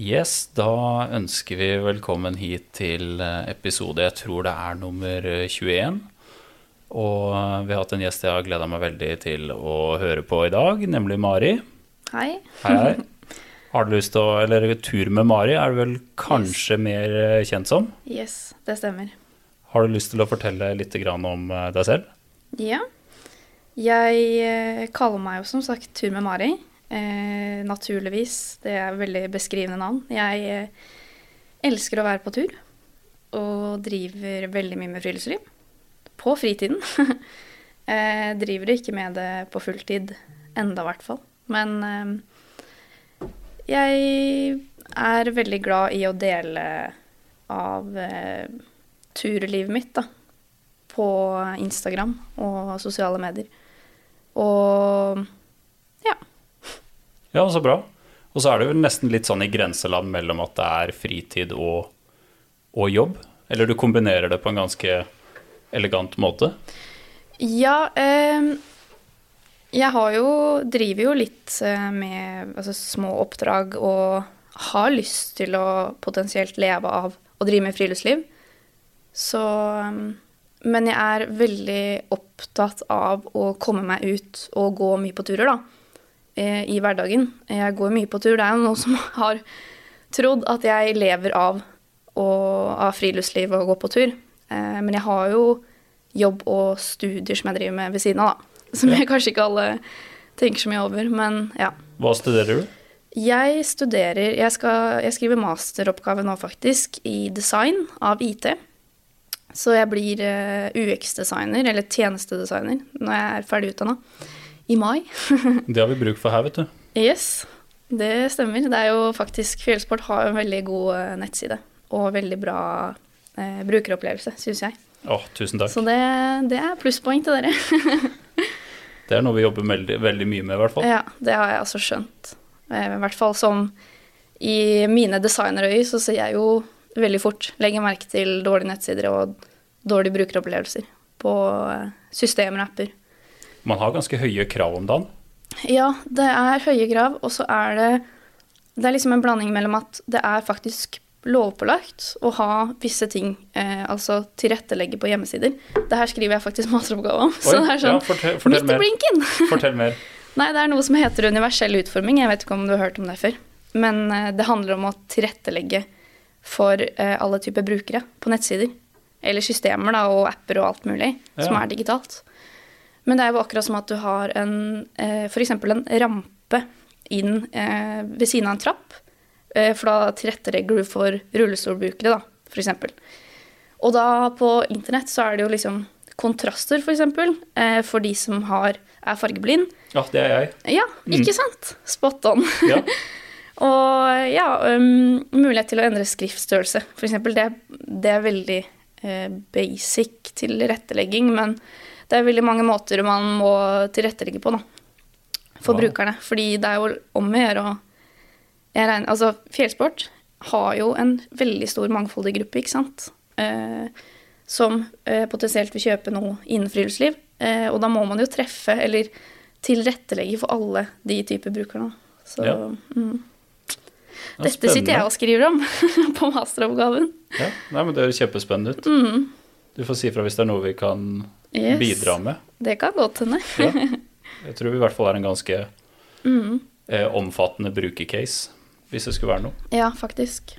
Yes, da ønsker vi velkommen hit til eh, episode jeg tror det er nummer 21. Og vi har hatt en gjest jeg har gleda meg veldig til å høre på i dag, nemlig Mari. Hei. Hei, hei. Har du lyst til å Eller Tur med Mari er du vel kanskje mer eh, kjent som? Yes, det stemmer. Har du lyst til å fortelle litt om eh, deg selv? Ja. Jeg eh, kaller meg jo som sagt Tur med Mari. Eh, naturligvis. Det er veldig beskrivende navn. Jeg eh, elsker å være på tur. Og driver veldig mye med friluftsliv. På fritiden. eh, driver ikke med det på fulltid enda, i hvert fall. Men eh, jeg er veldig glad i å dele av eh, turlivet mitt, da. På Instagram og sosiale medier. Og ja. Ja, så bra. Og så er det jo nesten litt sånn i grenseland mellom at det er fritid og, og jobb. Eller du kombinerer det på en ganske elegant måte. Ja, eh, jeg har jo Driver jo litt eh, med altså, små oppdrag og har lyst til å potensielt leve av å drive med friluftsliv. Så eh, Men jeg er veldig opptatt av å komme meg ut og gå mye på turer, da. Eh, I hverdagen. Jeg går mye på tur. Det er jo noen som har trodd at jeg lever av, og, av friluftsliv og gå på tur. Eh, men jeg har jo jobb og studier som jeg driver med ved siden av, da. Som jeg kanskje ikke alle tenker så mye over, men ja. Hva studerer du? Jeg studerer Jeg, skal, jeg skriver masteroppgave nå, faktisk, i design av IT. Så jeg blir eh, UX-designer, eller tjenestedesigner, når jeg er ferdig utdanna. I mai. Det har vi bruk for her, vet du. Yes, det stemmer. Det er jo faktisk Fjellsport har en veldig god eh, nettside. Og veldig bra eh, brukeropplevelse, syns jeg. Å, tusen takk. Så det, det er plusspoeng til dere. Det er noe vi jobber veldig, veldig mye med, i hvert fall. Ja, det har jeg altså skjønt. Eh, I hvert fall som i mine designerøyne så ser jeg jo veldig fort legger merke til dårlige nettsider og dårlige brukeropplevelser på eh, systemer og apper. Man har ganske høye krav om dagen. Ja, det er høye krav, og så er det Det er liksom en blanding mellom at det er faktisk lovpålagt å ha visse ting, eh, altså tilrettelegge på hjemmesider. Det her skriver jeg faktisk masteroppgave om. så det er sånn ja, fortell, fortell midt i blinken! Fortell mer. Nei, det er noe som heter universell utforming. Jeg vet ikke om du har hørt om det før. Men eh, det handler om å tilrettelegge for eh, alle typer brukere på nettsider. Eller systemer da, og apper og alt mulig som er digitalt. Men det er jo akkurat som at du har en eh, f.eks. en rampe inn eh, ved siden av en trapp. Eh, for da tilrettelegger du for rullestolbrukere, da, f.eks. Og da på internett så er det jo liksom kontraster, f.eks. For, for de som har, er fargeblind. Ja, det er jeg. Ja, ikke sant? Spot on. Ja. Og ja, um, mulighet til å endre skriftstørrelse, f.eks. Det, det er veldig basic tilrettelegging, men det er veldig mange måter man må tilrettelegge på da, for Wow. brukerne. Fordi det er jo om å gjøre å Altså, fjellsport har jo en veldig stor mangfoldig gruppe, ikke sant? Eh, som eh, potensielt vil kjøpe noe innen friluftsliv. Eh, og da må man jo treffe, eller tilrettelegge for alle de typer brukerne. Så Ja. mm. Dette sitter jeg og skriver om på masteroppgaven. Ja, nei, men Det høres kjempespennende ut. Mm. Du får si fra hvis det er noe vi kan Yes. bidra med. Det kan godt hende. Ja. Jeg tror vi i hvert fall er en ganske Mm. eh, omfattende brukercase, hvis det skulle være noe. Ja, faktisk.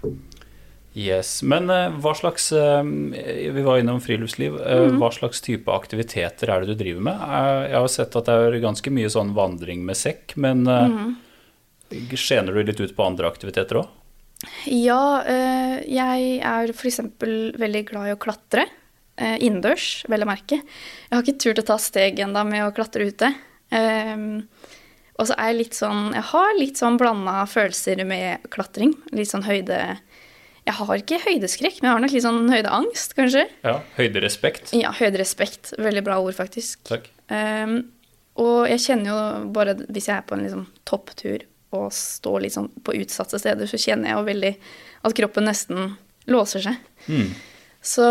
Yes, Men eh, hva slags eh, Vi var innom friluftsliv. Eh, Mhm. Hva slags type aktiviteter er det du driver med? Eh, jeg har sett at det er ganske mye sånn vandring med sekk, men eh, Mhm. skjener du litt ut på andre aktiviteter òg? Ja, eh, jeg er f.eks. veldig glad i å klatre. Eh, innendørs, vel å merke. Jeg har ikke turt å ta steg ennå med å klatre ute. Ehm, og så er jeg litt sånn Jeg har litt sånn blanda følelser med klatring. Litt sånn høyde Jeg har ikke høydeskrekk, men jeg har nok litt sånn høydeangst, kanskje. Ja, høyderespekt. Ja, høyderespekt. Veldig bra ord, faktisk. Takk. Um, og jeg kjenner jo bare hvis jeg er på en liksom topptur og står litt sånn på utsatte steder, så kjenner jeg jo veldig at kroppen nesten låser seg. Mm. Så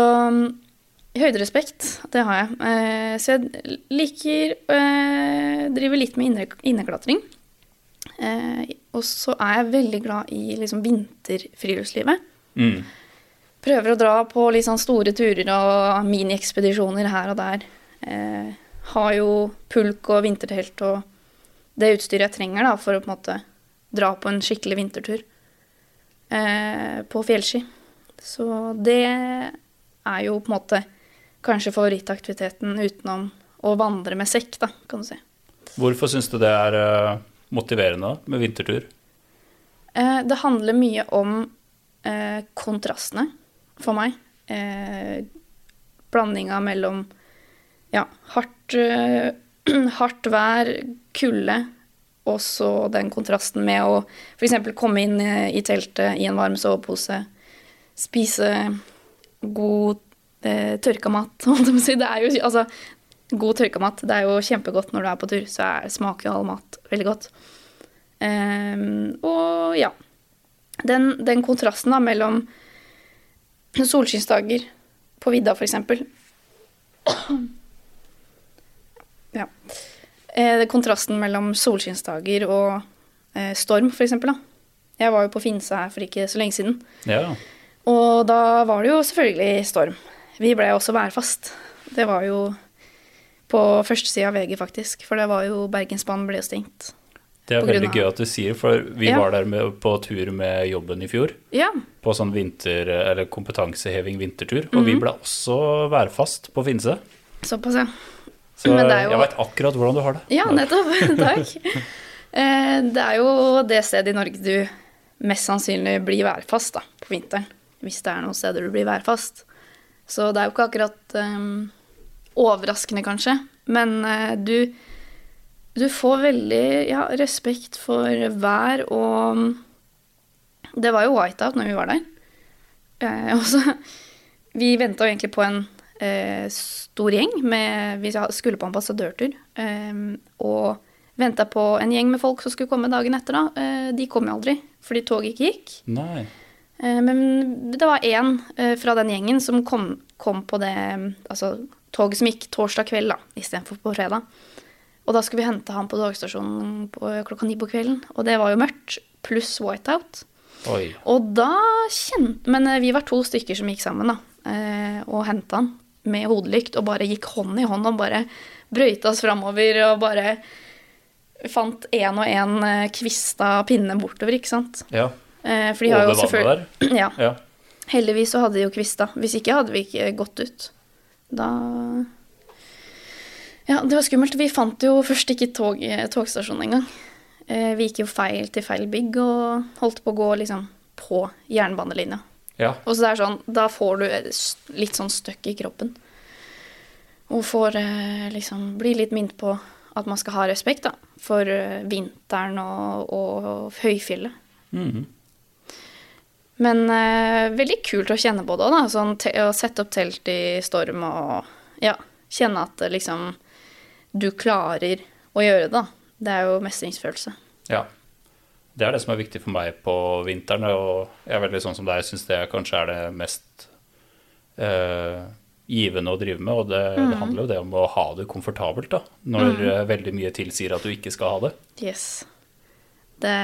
høyderespekt, det har jeg. Eh, så jeg liker eh, drive litt med inne, inneklatring. Eh, og så er jeg veldig glad i liksom vinterfriluftslivet. Mm. Prøver å dra på litt sånn store turer og miniekspedisjoner her og der. Har jo pulk og vintertelt og det utstyret jeg trenger da, for å på en måte dra på en skikkelig vintertur på fjellski. Så det er jo på en måte kanskje favorittaktiviteten utenom å vandre med sekk, da, kan du si. Hvorfor syns du det er eh, motiverende med vintertur? Eh, det handler mye om eh, kontrastene for meg. Eh, blandinga mellom ja, hardt, hardt vær, kulde, og så den kontrasten med å f.eks. komme inn i teltet i en varm sovepose, spise god eh, tørka mat, si. Det er jo altså god tørka mat. Det er jo kjempegodt når du er på tur, så er, smaker jo all mat veldig godt. Um, og ja. Den, den kontrasten da mellom solskinnsdager på vidda, eksempel. Ja. Eh, kontrasten mellom solskinnsdager og eh, storm, eksempel. Jeg var jo på Finse her for ikke så lenge siden. Ja. Og da var det jo selvfølgelig storm. Vi ble også værfast. Det var jo på førstesida av VG, faktisk. For det var jo Bergensbanen ble jo stengt. Det er veldig av- gøy at du sier, for vi Ja. var der med, på tur med jobben i fjor. Ja. På sånn vinter, eller kompetanseheving vintertur. Og Mhm. vi ble også værfast på Finse. Såpass, ja. Så Men det er jo- jeg veit akkurat hvordan du har det. Ja, nettopp. Takk. Eh, Det er jo det stedet i Norge du mest sannsynlig blir værfast da, på vinteren. Hvis det er noen steder du blir værfast. Så det er jo ikke akkurat um, overraskende, kanskje. Men uh, du, du får veldig ja, respekt for vær og Det var jo whiteout når vi var der. Uh, også, Vi venta jo egentlig på en uh, stor gjeng. Med, vi skulle på ambassadørtur. Eh, og venta på en gjeng med folk som skulle komme dagen etter. da. De kom jo aldri, fordi toget ikke gikk. Nei. Eh, men det var én eh, fra den gjengen som kom, kom på det altså, toget som gikk torsdag kveld da, istedenfor på fredag. Og da skulle vi hente han på togstasjonen klokka ni på kvelden. Og det var jo mørkt, pluss whiteout. Oi. Og da kjente Men eh, vi var to stykker som gikk sammen, da. eh, Og henta han med hodelykt og bare gikk hånd i hånd og bare brøyta oss framover og bare fant én og én kvista pinne bortover, ikke sant. Ja. Eh, For de har jo selvfølgelig. Ja. Ja. Heldigvis så hadde de jo kvista. Hvis ikke hadde vi ikke gått ut. Da Ja, det var skummelt. Vi fant jo først ikke tog, togstasjonen engang. Eh, Vi gikk jo feil til feil bygg og holdt på å gå liksom på jernbanelinja. ja. Og så det er sånn, da får du litt sånn støkk i kroppen. Og får eh, liksom bli litt minnet på at man skal ha respekt da, for eh, vinteren og, og høyfjellet. Mhm. Men eh, veldig kult å kjenne på det òg, da. Sånn å sette opp telt i storm og ja, kjenne at eh, liksom du klarer å gjøre det, da. Det er jo mestringsfølelse. ja. Det er det som er viktig for meg på vinteren. Og jeg er veldig sånn som deg, syns det kanskje er det mest eh, givende å drive med. Og det, mm. det handler jo det om å ha det komfortabelt, da. Når mm. veldig mye tilsier at du ikke skal ha det. Yes. Det,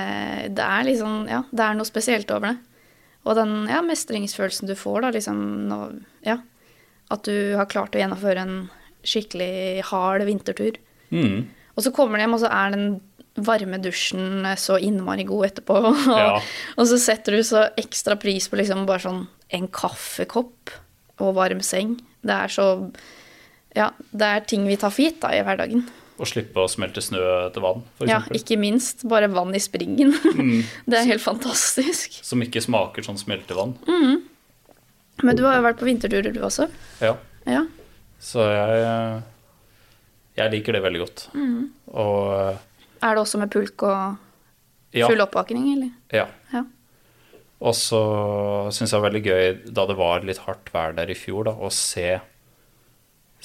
det er liksom Ja, det er noe spesielt over det. Og den ja, mestringsfølelsen du får, da, liksom nå, Ja. At du har klart å gjennomføre en skikkelig hard vintertur. Mm. Og så kommer du hjem, og så er den varme dusjen så innmari god etterpå. Og, Ja. og så setter du så ekstra pris på liksom bare sånn en kaffekopp og varm seng. Det er så Ja, det er ting vi tar for gitt da i hverdagen. Å slippe å smelte snø til vann, f.eks. Ja, ikke minst. Bare vann i springen. Mm. Det er helt fantastisk. Som ikke smaker sånn smeltevann. Men du har jo vært på vinterturer, du også? Ja. Ja. Så jeg, jeg liker det veldig godt. Mm. Og Er det også med pulk og ja, full oppvåkning, eller? ja. Ja. Og så syns jeg det var veldig gøy da det var litt hardt vær der i fjor, da, å se,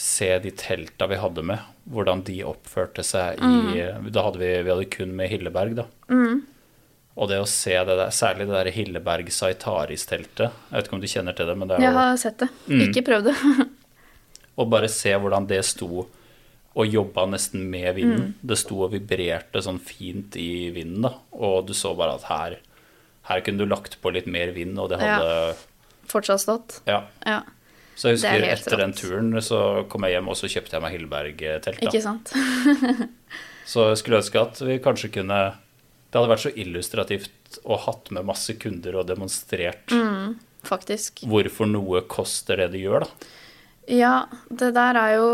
se de telta vi hadde med, hvordan de oppførte seg i Da hadde vi, vi hadde kun med Hilleberg, da. Og det å se det der, særlig det der Hilleberg Saitaris-teltet Jeg vet ikke om du kjenner til det, men det er Jeg har sett det. Mm. Ikke prøvd det. Og bare se hvordan det sto og jobba nesten med vinden. Det sto og vibrerte sånn fint i vinden, da. Og du så bare at her, her kunne du lagt på litt mer vind, og det hadde Ja. Fortsatt stått. Ja. Ja, Så jeg er husker etter etter den turen så kom jeg hjem, og så kjøpte jeg meg Hilleberg-telt. ikke sant? Så jeg skulle ønske at vi kanskje kunne Det hadde vært så illustrativt å hatt med masse kunder og demonstrert Faktisk. hvorfor noe koster det det gjør, da. Ja, det der er jo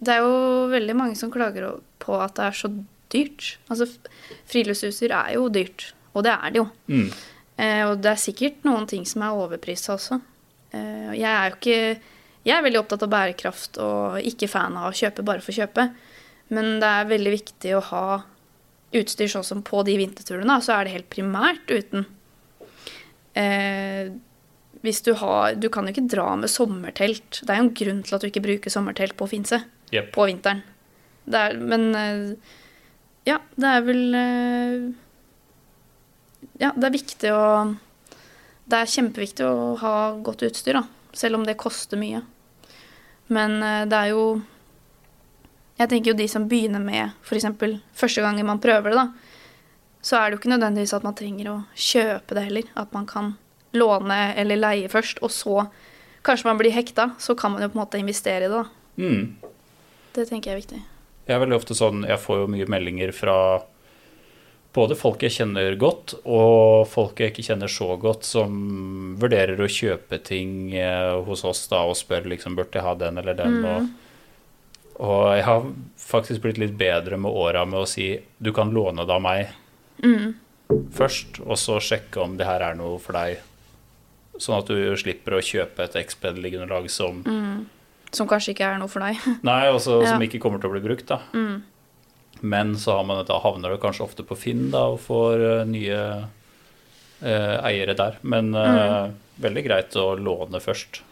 Det er jo veldig mange som klager på at det er så dyrt. Altså, friluftsutstyr er jo dyrt, og det er det jo. Mm. Eh, og det er sikkert noen ting som er overprisa også. Eh, jeg er jo ikke Jeg er veldig opptatt av bærekraft og ikke fan av å kjøpe bare for å kjøpe. Men det er veldig viktig å ha utstyr sånn som på de vinterturene, så er det helt primært uten. Eh, hvis du har Du kan jo ikke dra med sommertelt. Det er jo en grunn til at du ikke bruker sommertelt på Finse yep. på vinteren. Det er, men eh, ja, det er vel Ja, det er viktig å Det er kjempeviktig å ha godt utstyr, da. Selv om det koster mye. Men eh, det er jo Jeg tenker jo de som begynner med f.eks. første gangen man prøver det, da, så er det jo ikke nødvendigvis at man trenger å kjøpe det heller. At man kan låne eller leie først, og så kanskje man blir hekta. Så kan man jo på en måte investere i det, da. Mm. Det tenker jeg er viktig. Jeg er veldig ofte sånn Jeg får jo mye meldinger fra både folk jeg kjenner godt, og folk jeg ikke kjenner så godt, som vurderer å kjøpe ting eh, hos oss da og spør liksom burde jeg ha den eller den. Og, og jeg har faktisk blitt litt bedre med åra med å si du kan låne det av meg først, og så sjekke om det her er noe for deg. Sånn at du slipper å kjøpe et Exped-liggeunderlag som Som kanskje ikke er noe for deg. Nei, og Ja. som ikke kommer til å bli brukt, da. Men så har man, da havner du kanskje ofte på Finn da, og får uh, nye uh, eiere der. Men eh, veldig greit å låne først.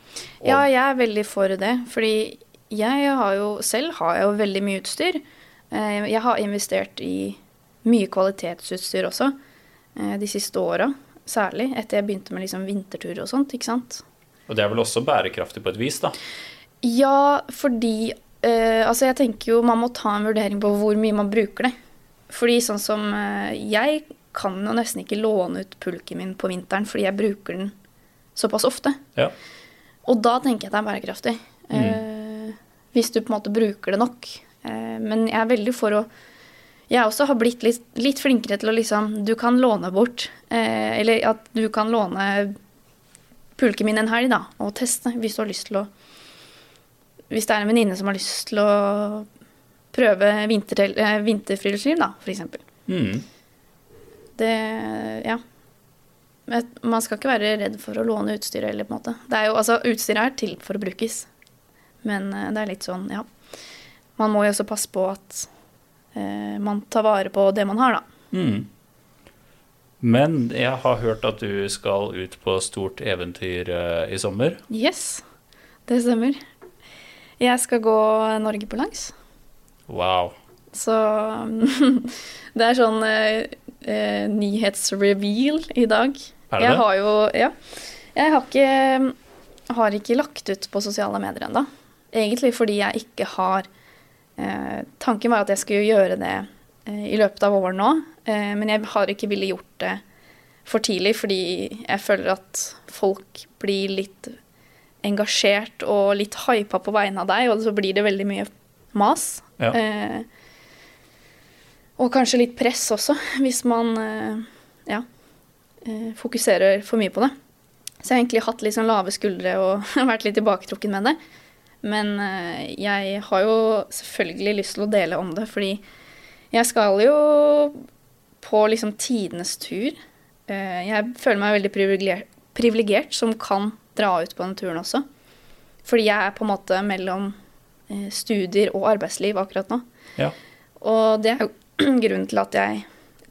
Og, Ja, jeg er veldig for det. Fordi jeg har jo selv har jeg jo veldig mye utstyr. Jeg har investert i mye kvalitetsutstyr også de siste åra. Særlig etter jeg begynte med liksom vinterturer og sånt. ikke sant? og det er vel også bærekraftig på et vis, da. Ja, fordi eh, Altså, jeg tenker jo man må ta en vurdering på hvor mye man bruker det. Fordi sånn som uh, Jeg kan jo nesten ikke låne ut pulken min på vinteren fordi jeg bruker den såpass ofte. Ja. Og da tenker jeg at det er bærekraftig. Eh, hvis du på en måte bruker det nok. Men jeg er veldig for å Jeg også har blitt litt, litt flinkere til å liksom Du kan låne bort. Eh, eller at du kan låne pulken min en helg, da, og teste hvis du har lyst til å Hvis det er en venninne som har lyst til å prøve vintertel- eh, vinterfriluftsliv, da, eksempel. Mm. Det Ja. Man skal ikke være redd for å låne utstyret eller på en måte. Det er jo, altså, utstyret er til for å brukes. Men eh, det er litt sånn, ja. Man må jo også passe på at eh, man tar vare på det man har, da. Mm. Men jeg har hørt at du skal ut på stort eventyr eh, i sommer. Yes, det stemmer. Jeg skal gå Norge på langs. Wow. Så det er sånn eh, eh, nyhetsreveal i dag. Er det jeg det? har jo Ja. Jeg har ikke, har ikke lagt ut på sosiale medier ennå. Egentlig fordi jeg ikke har eh, Tanken var at jeg skulle gjøre det eh, i løpet av våren nå, eh, men jeg har ikke villet gjort det for tidlig fordi jeg føler at folk blir litt engasjert og litt hypa på vegne av deg, og så blir det veldig mye mas. Ja. Eh, og kanskje litt press også, hvis man eh, ja, eh, fokuserer for mye på det. Så jeg har egentlig hatt litt sånn lave skuldre og vært litt tilbaketrukken med det. Men eh, jeg har jo selvfølgelig lyst til å dele om det, fordi jeg skal jo på liksom tidenes tur. Eh, jeg føler meg veldig privilegert som kan dra ut på den turen også. Fordi jeg er på en måte mellom eh, studier og arbeidsliv akkurat nå. Ja. Og det er jo grunnen til at jeg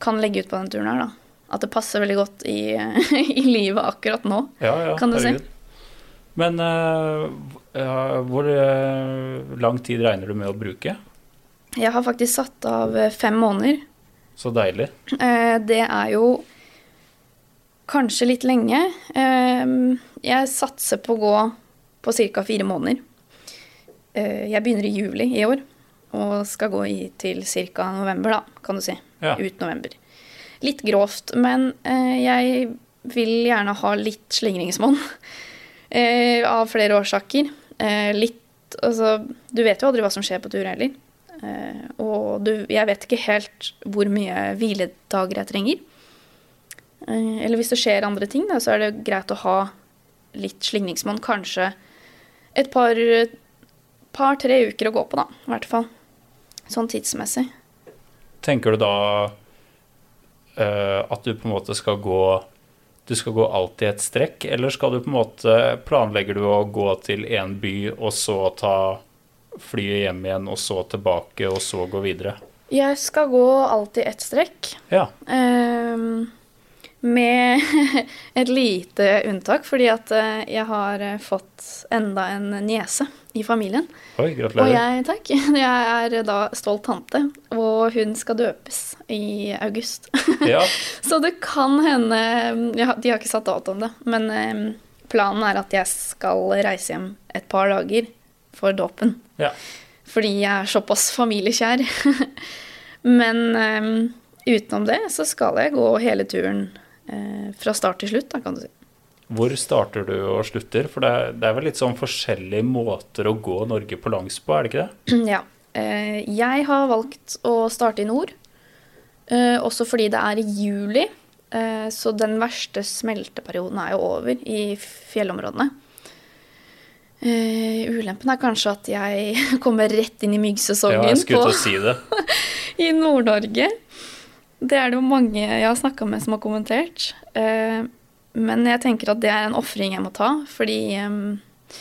kan legge ut på den turen her, da. At det passer veldig godt i, i livet akkurat nå. Ja, ja, Kan du si? herregud. Men uh, hvor eh, lang tid regner du med å bruke? Jeg har faktisk satt av fem måneder. Så deilig. Det er jo kanskje litt lenge. Eh, Jeg satser på å gå på ca. fire måneder. eh, Jeg begynner i juli i år og skal gå i til ca. november, da, kan du si. Ja. Ut november. Litt grovt, men eh, jeg vil gjerne ha litt slingringsmonn. Eh, av flere årsaker. Litt Altså, du vet jo aldri hva som skjer på tur heller. Og du, jeg vet ikke helt hvor mye hviledager jeg trenger. Eller hvis det skjer andre ting, da, så er det greit å ha litt slingringsmonn. Kanskje et par par-tre uker å gå på, da. I hvert fall. Sånn tidsmessig. Tenker du da uh, at du på en måte skal gå Du skal gå alltid et strekk, eller skal du på en måte Planlegger du å gå til én by, og så ta flyet hjem igjen, og så tilbake, og så gå videre? Jeg skal gå alltid ett strekk. Ja. Ehm, med et lite unntak, fordi at eh, jeg har eh, fått enda en niese i familien. Oi, Og gratulerer. jeg, takk, jeg er da stolt tante, og hun skal døpes i august. Ja, Så det kan hende De har ikke satt dato om det, men eh, planen er at jeg skal reise hjem et par dager for dåpen. ja. Fordi jeg er såpass familiekjær. men utenom det så skal jeg gå hele turen fra start til slutt, da, kan du si. Hvor starter du og slutter? For det er, det er vel litt sånn forskjellige måter å gå Norge på langs på, er det ikke det? ja. Eh, jeg har valgt å starte i nord, eh, også fordi det er i juli. Eh, så den verste smelteperioden er jo over i fjellområdene. Eh, ulempen er kanskje at jeg kommer rett inn i Ja, jeg skulle på, si det. i Nord-Norge. Det er det jo mange jeg har snakka med som har kommentert. Eh, men jeg tenker at det er en ofring jeg må ta, fordi eh,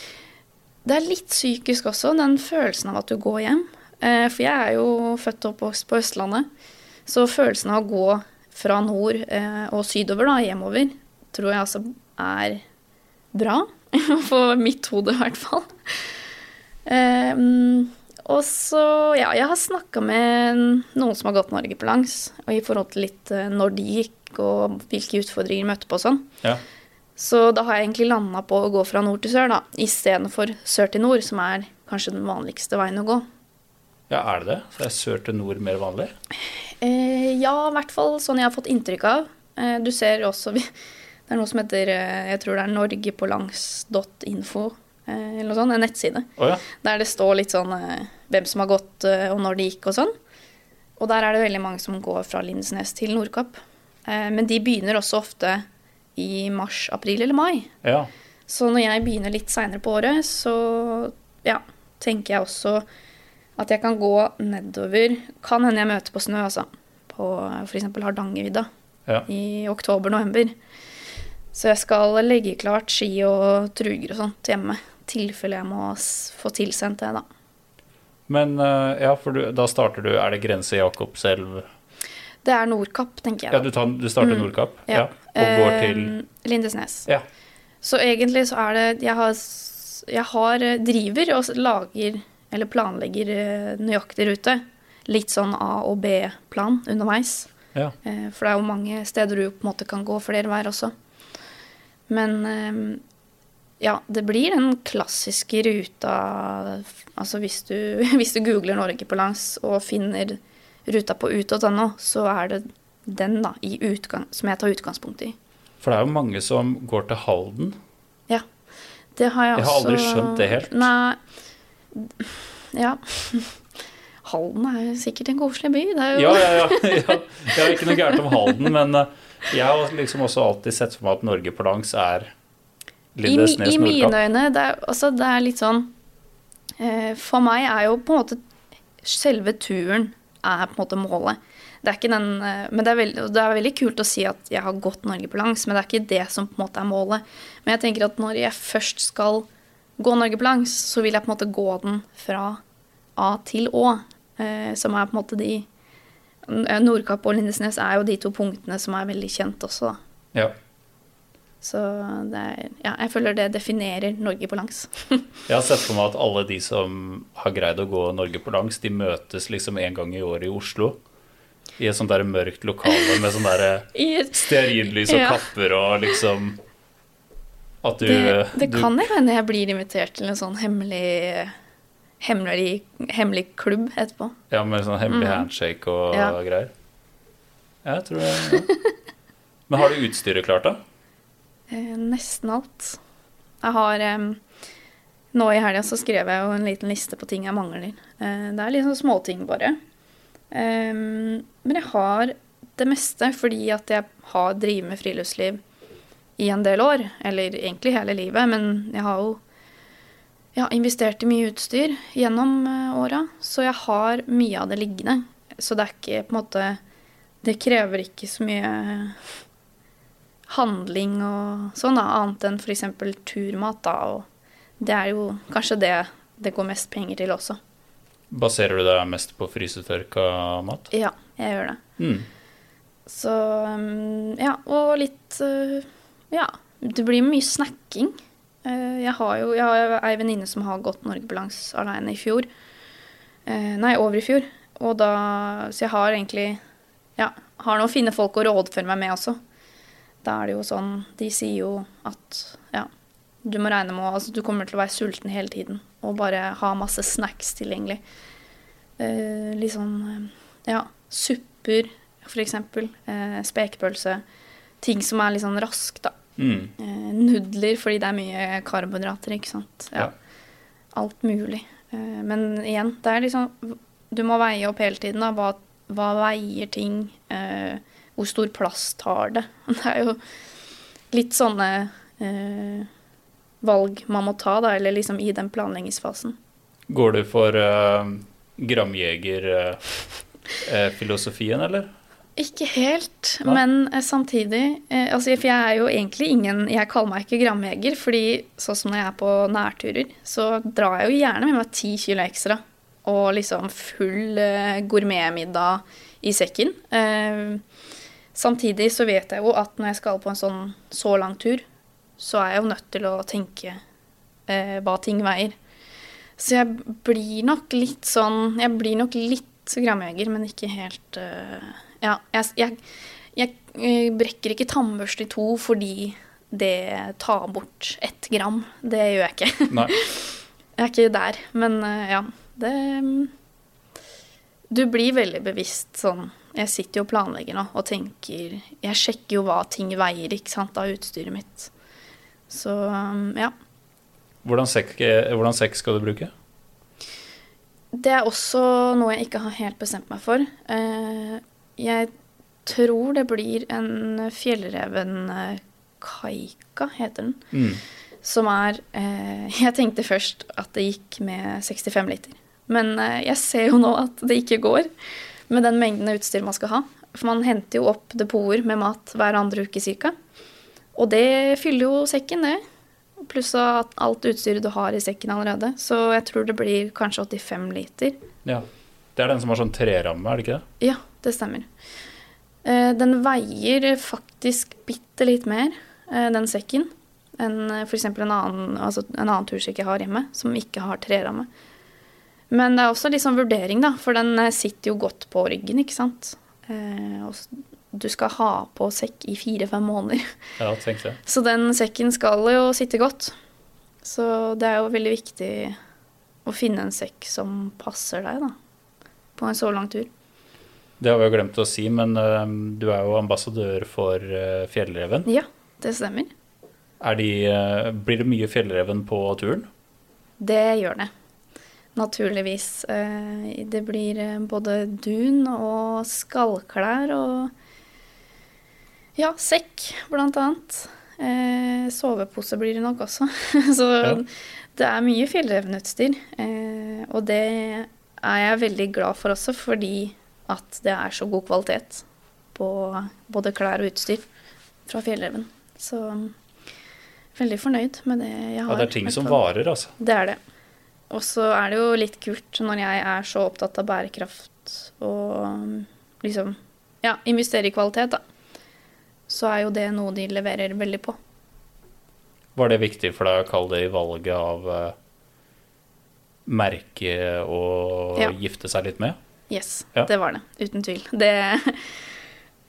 det er litt psykisk også, den følelsen av at du går hjem. Eh, for jeg er jo født og oppvokst på Østlandet, så følelsen av å gå fra nord og sydover, da, hjemover, tror jeg altså er bra. For mitt hode, i hvert fall. Og så, ja, jeg har snakka med noen som har gått Norge på langs, og i forhold til litt eh, når de gikk, og hvilke utfordringer de møtte på og sånn. Ja. Så da har jeg egentlig landa på å gå fra nord til sør, da, istedenfor sør til nord, som er kanskje den vanligste veien å gå. ja, er det det? Så er sør til nord mer vanlig? Eh, ja, i hvert fall sånn jeg har fått inntrykk av. Eh, du ser også Det er noe som heter eh, Jeg tror det er norgepolangs.info, eh, eller noe sånt. En nettside. Å ja. Der det står litt sånn eh, hvem som har gått, eh, og når det gikk og sånn. Og der er det veldig mange som går fra Lindesnes til Nordkapp. Eh, men de begynner også ofte i mars, april eller mai. ja. Så når jeg begynner litt seinere på året, så ja, tenker jeg også at jeg kan gå nedover Kan hende jeg møter på snø, altså. På f.eks. Hardangervidda ja. i oktober-november. Så jeg skal legge klart ski og truger og sånt hjemme. Tilfelle jeg må få tilsendt det, da. Men eh, ja, for du, da starter du Er det grense Jakobselv? Det er Nordkapp, tenker jeg. Ja, du, tar, du starter Mm. Nordkapp? Ja. Og går til Eh, Lindesnes. Ja. Så egentlig så er det Jeg har, jeg har eh, driver og lager, eller planlegger nøyaktig rute. Litt sånn A- og B-plan underveis. ja. For det er jo mange steder du på en måte kan gå flere veier også. Men ja, det blir den klassiske ruta Altså hvis du, hvis du googler Norge på langs og finner ruta på ut.no, så er det den da, i utgang, som jeg tar utgangspunkt i. For det er jo mange som går til Halden. Ja. Det har jeg, Jeg har også aldri skjønt det helt. Nei. Ja. Halden er jo sikkert en koselig by. Det er jo Ja, ja, ja. ja. Jeg har ikke noe gærent om Halden, men eh, jeg har liksom også alltid sett for meg at Norge på langs er I, I mine øyne, det er, altså, det er litt sånn eh, For meg er jo på en måte selve turen er på en måte målet. Det er ikke den, eh, men det er, veldig, det er veldig kult å si at jeg har gått Norge på langs, men det er ikke det som på en måte er målet. Men jeg tenker at når jeg først skal gå Norge på langs, så vil jeg på en måte gå den fra A til Å, eh, som er på en måte de Nordkapp og Lindesnes er jo de to punktene som er veldig kjent også, da. Ja. Så er, ja, jeg føler det definerer Norge på langs. Jeg har sett for meg at alle de som har greid å gå Norge på langs, de møtes liksom en gang i året i Oslo. I et sånt der mørkt lokale med sånn der stearinlys og Ja. kapper og liksom At du det det du- kan hende jeg blir invitert til en sånn hemmelig hemmelig, hemmelig klubb etterpå. Ja, med sånn hemmelig mm. handshake og Ja. greier. Ja, jeg tror det. Ja. Men har du utstyret klart, da? Eh, nesten alt. Jeg har eh, Nå i helga så skrev jeg jo en liten liste på ting jeg mangler. Eh, det er litt sånn småting, bare. Men jeg har det meste fordi at jeg har drevet med friluftsliv i en del år. Eller egentlig hele livet, men jeg har jo jeg har investert i mye utstyr gjennom eh, åra, så jeg har mye av det liggende. Så det er ikke på en måte Det krever ikke så mye handling og sånn, da, annet enn f.eks. turmat. da, og Det er jo kanskje det det går mest penger til også. Baserer du deg mest på frysetørka mat? Ja, jeg gjør det. Mm. Så um, ja, og litt uh, Ja, det blir mye snacking. Uh, jeg har jo jeg har ei venninne som har gått Norgebalanse alene i fjor. Uh, nei, over i fjor. Og da Så jeg har egentlig Ja, har noen fine folk å rådføre meg med også. Da er det jo sånn De sier jo at ja, du må regne med Altså, du kommer til å være sulten hele tiden og bare ha masse snacks tilgjengelig. Eh, litt sånn uh, Ja, supper for eksempel. Eh, spekepølse. Ting som er litt sånn raskt, da. Mm. Eh, nudler, fordi det er mye karbohydrater, ikke sant. Ja. Alt mulig. Eh, men igjen, det er liksom Du må veie opp hele tiden, da. Hva, hva veier ting? Eh, hvor stor plass tar det? Det er jo litt sånne eh, valg man må ta, da, eller liksom i den planleggingsfasen. Går du for eh, gramjegerfilosofien, eller? Ikke helt, Nei. men eh, samtidig eh, altså, For jeg er jo egentlig ingen Jeg kaller meg ikke gramjeger, fordi sånn som når jeg er på nærturer, så drar jeg jo gjerne med meg ti kilo ekstra og liksom full eh, gourmetmiddag i sekken. Eh, samtidig så vet jeg jo at når jeg skal på en sånn så lang tur, så er jeg jo nødt til å tenke eh, hva ting veier. Så jeg blir nok litt sånn Jeg blir nok litt gramjeger, men ikke helt eh, Ja, jeg, jeg, jeg eh, brekker ikke tannbørste i to fordi det tar bort ett gram. Det gjør jeg ikke. Nei. Jeg er ikke der, men eh, ja. Det mm, Du blir veldig bevisst sånn Jeg sitter jo og planlegger nå og tenker Jeg sjekker jo hva ting veier, ikke sant, av utstyret mitt. Så mm, ja. Hvordan sekk, eh, hvordan sekk skal du bruke? Det er også noe jeg ikke har helt bestemt meg for. Eh, Jeg tror det blir en fjellreven eh, kaika, heter den. Mm. Som er eh, Jeg tenkte først at det gikk med 65 liter. Men jeg ser jo nå at det ikke går med den mengden utstyr man skal ha. For man henter jo opp depoter med mat hver andre uke ca. Og det fyller jo sekken, det. Pluss alt utstyret du har i sekken allerede. Så jeg tror det blir kanskje 85 liter. Ja. Det er den som har sånn treramme, er det ikke det? Ja, det stemmer. Eh, Den veier faktisk bitte litt mer, eh, den sekken, enn f.eks. En, annen- altså en annen tursekk jeg har hjemme, som ikke har treramme. Men det er også litt sånn vurdering, da, for den eh, sitter jo godt på ryggen, ikke sant. Eh, og du skal ha på sekk i fire-fem måneder. Ja, tenkte jeg. Så den sekken skal jo sitte godt. Så det er jo veldig viktig å finne en sekk som passer deg, da. På en så lang tur. Det har vi jo glemt å si, men uh, du er jo ambassadør for uh, Fjellreven. Ja, det stemmer. Er de, uh, blir det mye Fjellreven på turen? Det gjør det. Naturligvis. Eh, Det blir eh, både dun og skallklær og ja, sekk, blant annet. Eh, sovepose blir det nok også. Så Ja. det er mye fjellrevenutstyr. Eh, og det er jeg veldig glad for også, fordi at det er så god kvalitet på både klær og utstyr fra fjellreven. Så veldig fornøyd med det jeg har. Ja, det er ting som varer, altså. Det er det. Og så er det jo litt kult når jeg er så opptatt av bærekraft og um, liksom ja, investere i kvalitet, da. Så er jo det noe de leverer veldig på. Var det viktig for deg å kalle det i valget av eh, merke å Ja. gifte seg litt med? Yes, Ja. det var det. Uten tvil. Det,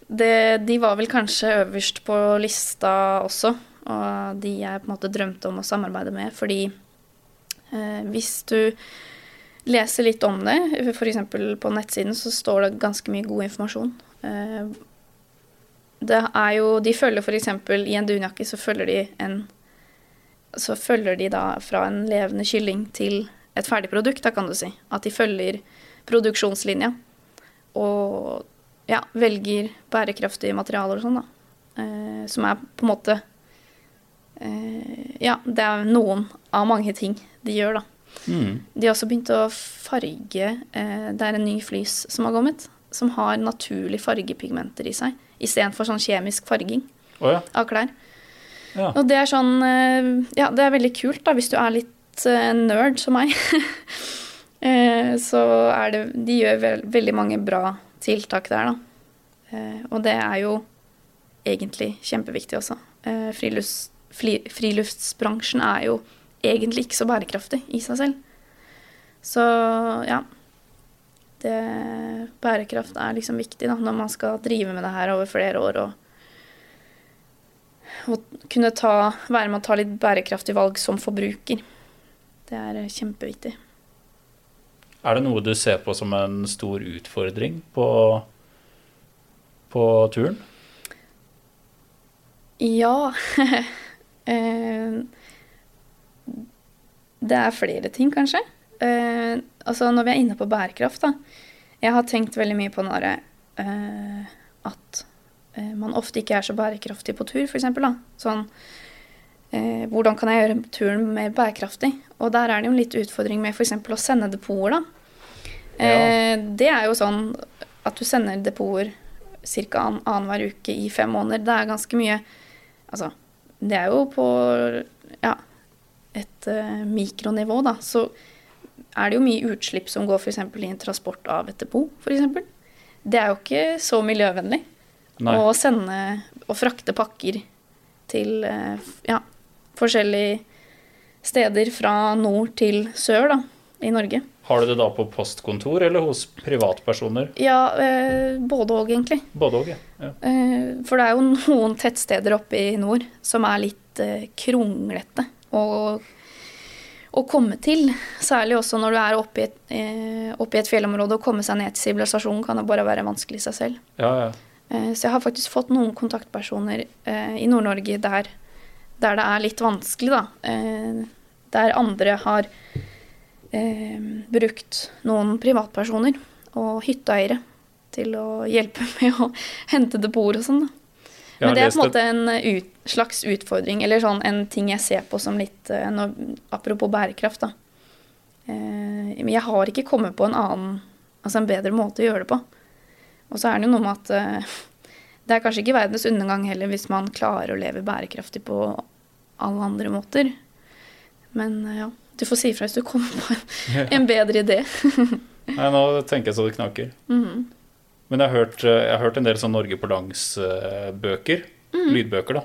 det, de var vel kanskje øverst på lista også, og de jeg på en måte drømte om å samarbeide med, fordi hvis du leser litt om det. F.eks. på nettsiden så står det ganske mye god informasjon. Eh, det er jo De følger f.eks. i en dunjakke så følger de en Så følger de da fra en levende kylling til et ferdig produkt, da kan du si. At de følger produksjonslinja. Og ja, velger bærekraftige materialer og sånn, da. Eh, som er på en måte eh, Ja, det er noen av mange ting de gjør, da. Mm. De har også begynt å farge eh, Det er en ny flys som har kommet, som har naturlige fargepigmenter i seg, istedenfor sånn kjemisk farging oh, ja. av klær. ja. Og det er sånn eh, Ja, det er veldig kult, da, hvis du er litt eh, nerd som meg. Eh, Så er det De gjør ve veldig mange bra tiltak der, da. Eh, Og det er jo egentlig kjempeviktig også. Eh, Frilufts, fri, friluftsbransjen er jo egentlig ikke så bærekraftig i seg selv. Så ja. Det, bærekraft er liksom viktig da, når man skal drive med det her over flere år. Og å kunne ta, være med å ta litt bærekraftige valg som forbruker. Det er eh, kjempeviktig. Er det noe du ser på som en stor utfordring på, på turen? Ja eh, Det er flere ting, kanskje. Uh, altså når vi er inne på bærekraft, da. Jeg har tenkt veldig mye på når Uh, at uh, man ofte ikke er så bærekraftig på tur, f.eks. Sånn eh, Hvordan kan jeg gjøre turen mer bærekraftig? Og der er det jo en litt utfordring med f.eks. å sende depoter, da. Ja. det er jo sånn at du sender depoter ca. An annenhver uke i fem måneder. Det er ganske mye Altså, det er jo på ja, et uh, mikronivå, da. Så er det jo mye utslipp som går f.eks. i en transport av et depot, f.eks. Det er jo ikke så miljøvennlig Nei. å sende og frakte pakker til uh, ja, forskjellige steder fra nord til sør, da, i Norge. Har du det da på postkontor eller hos privatpersoner? Ja, eh, både òg, egentlig. Både og, ja. ja. Eh, For det er jo noen tettsteder oppe i nord som er litt eh, kronglete å, å komme til. Særlig også når du er oppe i, et, eh, oppe i et fjellområde. Å komme seg ned til sivilisasjonen kan det bare være vanskelig i seg selv. ja, ja. Eh, Så jeg har faktisk fått noen kontaktpersoner eh, i Nord-Norge der, der det er litt vanskelig, da. Eh, Der andre har eh, brukt noen privatpersoner og hytteeiere til å hjelpe med å hente depoter og sånn. da. Men det er på en måte en ut, slags utfordring, eller sånn en ting jeg ser på som litt eh, når, Apropos bærekraft, da. Eh, Men jeg har ikke kommet på en annen, altså en bedre måte å gjøre det på. Og så er det jo noe med at eh, det er kanskje ikke verdens undergang heller hvis man klarer å leve bærekraftig på alle andre måter. Men eh, ja, du får si ifra hvis du kommer på en, en bedre idé. Nei, nå tenker jeg så det knaker. Mhm. Men jeg har hørt, eh, jeg har hørt en del sånn Norge på langs-bøker. Mm. Lydbøker, da.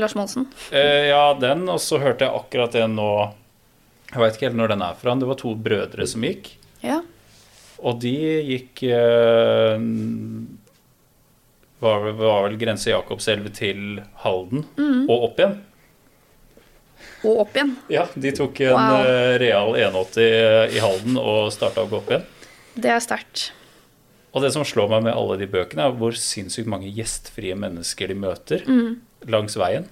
Lars Monsen. Eh, ja, den, og så hørte jeg akkurat en nå Jeg veit ikke helt når den er fra. Det var to brødre som gikk. Ja. Og de gikk eh, var, var vel grense Jakobselv til Halden mm. og opp igjen. Og opp igjen. Ja, de tok en Wow. eh, real 180 i Halden og starta å gå opp igjen. Det er sterkt. Og det som slår meg med alle de bøkene, er hvor sinnssykt mange gjestfrie mennesker de møter mm. langs veien.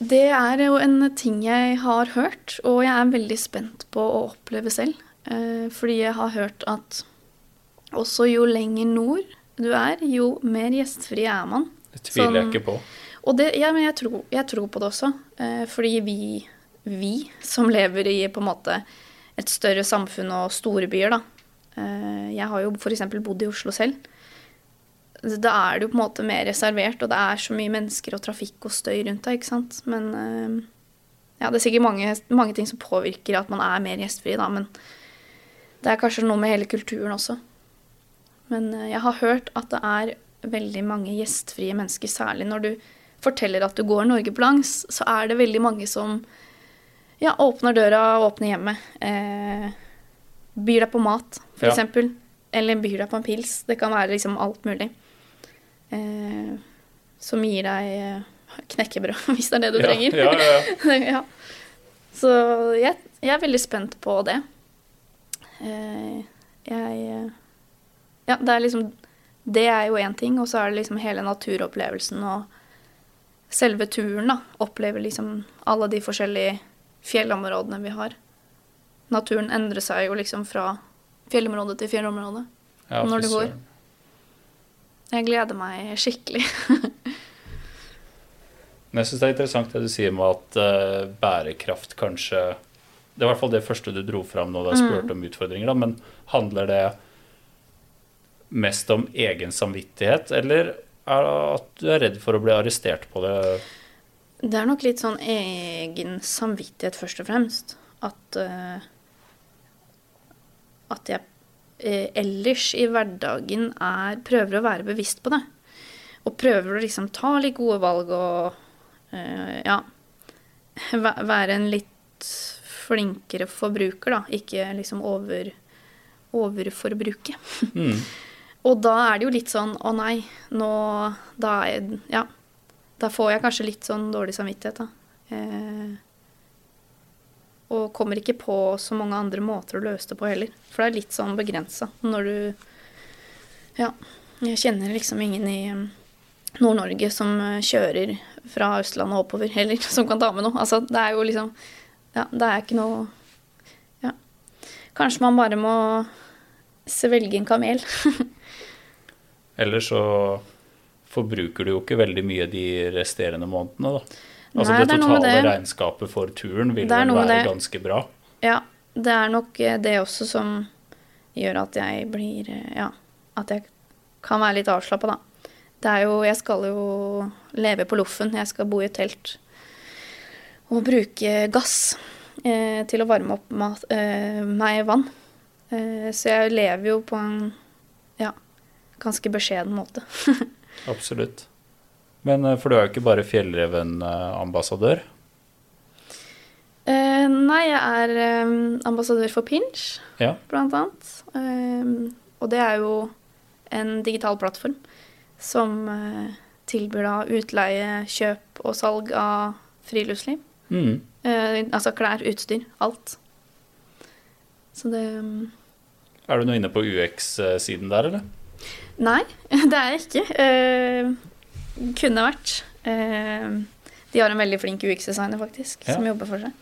Det er jo en ting jeg har hørt, og jeg er veldig spent på å oppleve selv. Eh, fordi jeg har hørt at også jo lenger nord du er, jo mer gjestfri er man. Det tviler jeg Sånn- ikke på. Og det, ja, men jeg tror, jeg tror på det også. Eh, fordi vi, vi som lever i på en måte et større samfunn og store byer, da. Eh, jeg har jo f.eks. bodd i Oslo selv. Da er det jo på en måte mer reservert, og det er så mye mennesker og trafikk og støy rundt deg, ikke sant. Men eh, ja, det er sikkert mange, mange ting som påvirker at man er mer gjestfri, da. Men det er kanskje noe med hele kulturen også. Men eh, jeg har hørt at det er veldig mange gjestfrie mennesker, særlig når du forteller at du går Norge på langs, så er det veldig mange som ja, åpner døra, og åpner hjemmet. Eh, byr deg på mat, for Ja. Eller byr deg på en pils. Det kan være liksom alt mulig. Eh, som gir deg eh, knekkebrød, hvis det er det du Ja, trenger. ja, ja, ja. ja. Så jeg, jeg er veldig spent på det. eh, jeg eh, Ja, det er liksom Det er jo én ting, og så er det liksom hele naturopplevelsen og selve turen, da. Opplever liksom alle de forskjellige fjellområdene vi har. Naturen endrer seg jo liksom fra fjellområde til fjellområde Ja, når det går. Jeg gleder meg skikkelig. Men jeg syns det er interessant det du sier med at uh, bærekraft kanskje Det er i hvert fall det første du dro fram når du spurte spurt om utfordringer, da, men handler det mest om egen samvittighet, eller er det at du er redd for å bli arrestert på det? Det er nok litt sånn egen samvittighet, først og fremst. At eh, At jeg eh, ellers i hverdagen er Prøver å være bevisst på det. Og prøver å liksom ta litt gode valg og eh, ja Være en litt flinkere forbruker, da. Ikke liksom over overforbruke. Mm. Og da er det jo litt sånn Å nei, nå Da er jeg Ja. Da får jeg kanskje litt sånn dårlig samvittighet, da. Eh, og kommer ikke på så mange andre måter å løse det på heller. For det er litt sånn begrensa når du Ja. Jeg kjenner liksom ingen i eh, Nord-Norge som eh, kjører fra Østlandet og oppover heller, som kan ta med noe. Altså, det er jo liksom Ja, det er ikke noe Ja. Kanskje man bare må svelge en kamel. Eller så forbruker du jo ikke veldig mye de resterende månedene, da. Altså Nei, det totale det. regnskapet for turen vil vel være ganske bra. Ja, det er nok eh, det også som gjør at jeg blir eh, Ja, at jeg kan være litt avslappa, da. Det er jo Jeg skal jo leve på loffen. Jeg skal bo i et telt. Og bruke gass eh, til å varme opp mat, eh, meg vann. Eh, så jeg lever jo på en ja, ganske beskjeden måte. Absolutt. Men eh, for du er jo ikke bare fjellreven-ambassadør. Eh, nei, jeg er um, ambassadør for Pinch. Ja. blant annet. Um, og det er jo en digital plattform som uh, tilbyr da utleie, kjøp og salg av friluftsliv. Mm. Uh, altså klær, utstyr, alt. Så det um, Er du nå inne på UX-siden der, eller? Nei, det er jeg ikke. Eh, kunne vært. Eh, de har en veldig flink UX-designer, faktisk, Ja. som jobber for seg.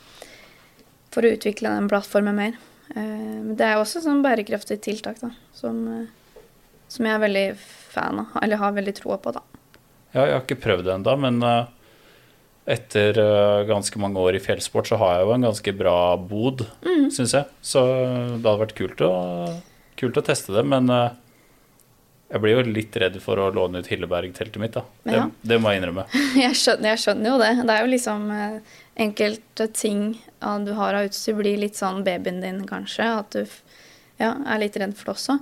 For å utvikle den plattformen mer. Eh, men det er også sånn bærekraftig tiltak, da, som, eh, som jeg er veldig fan av, eller har veldig troa på, da. Ja, jeg har ikke prøvd det ennå, men etter ganske mange år i fjellsport, så har jeg jo en ganske bra bod, Mm. syns jeg. Så det hadde vært kult å, kult å teste det, men jeg blir jo litt redd for å låne ut Hilleberg-teltet mitt, da. Det, Ja. det må jeg innrømme. Jeg skjønner, jeg skjønner jo det. Det er jo liksom eh, enkelte ting du har av utstyr, blir litt sånn babyen din, kanskje. At du ja, er litt redd for det også.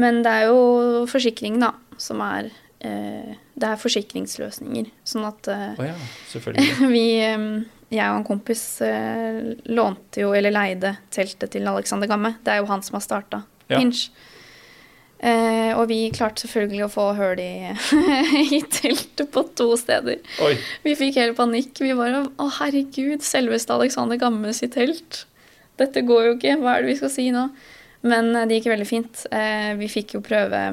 Men det er jo forsikring, da, som er eh, Det er forsikringsløsninger. Sånn at eh, oh, ja, selvfølgelig. vi eh, Jeg og en kompis eh, lånte jo, eller leide, teltet til Alexander Gamme. Det er jo han som har starta Ja. Pinch. Eh, og vi klarte selvfølgelig å få hull i, i teltet på to steder. Oi. Vi fikk helt panikk. Vi bare Å, herregud, selveste Alexander Gamme sitt telt. Dette går jo ikke. Hva er det vi skal si nå? Men eh, det gikk veldig fint. Eh, vi fikk jo prøve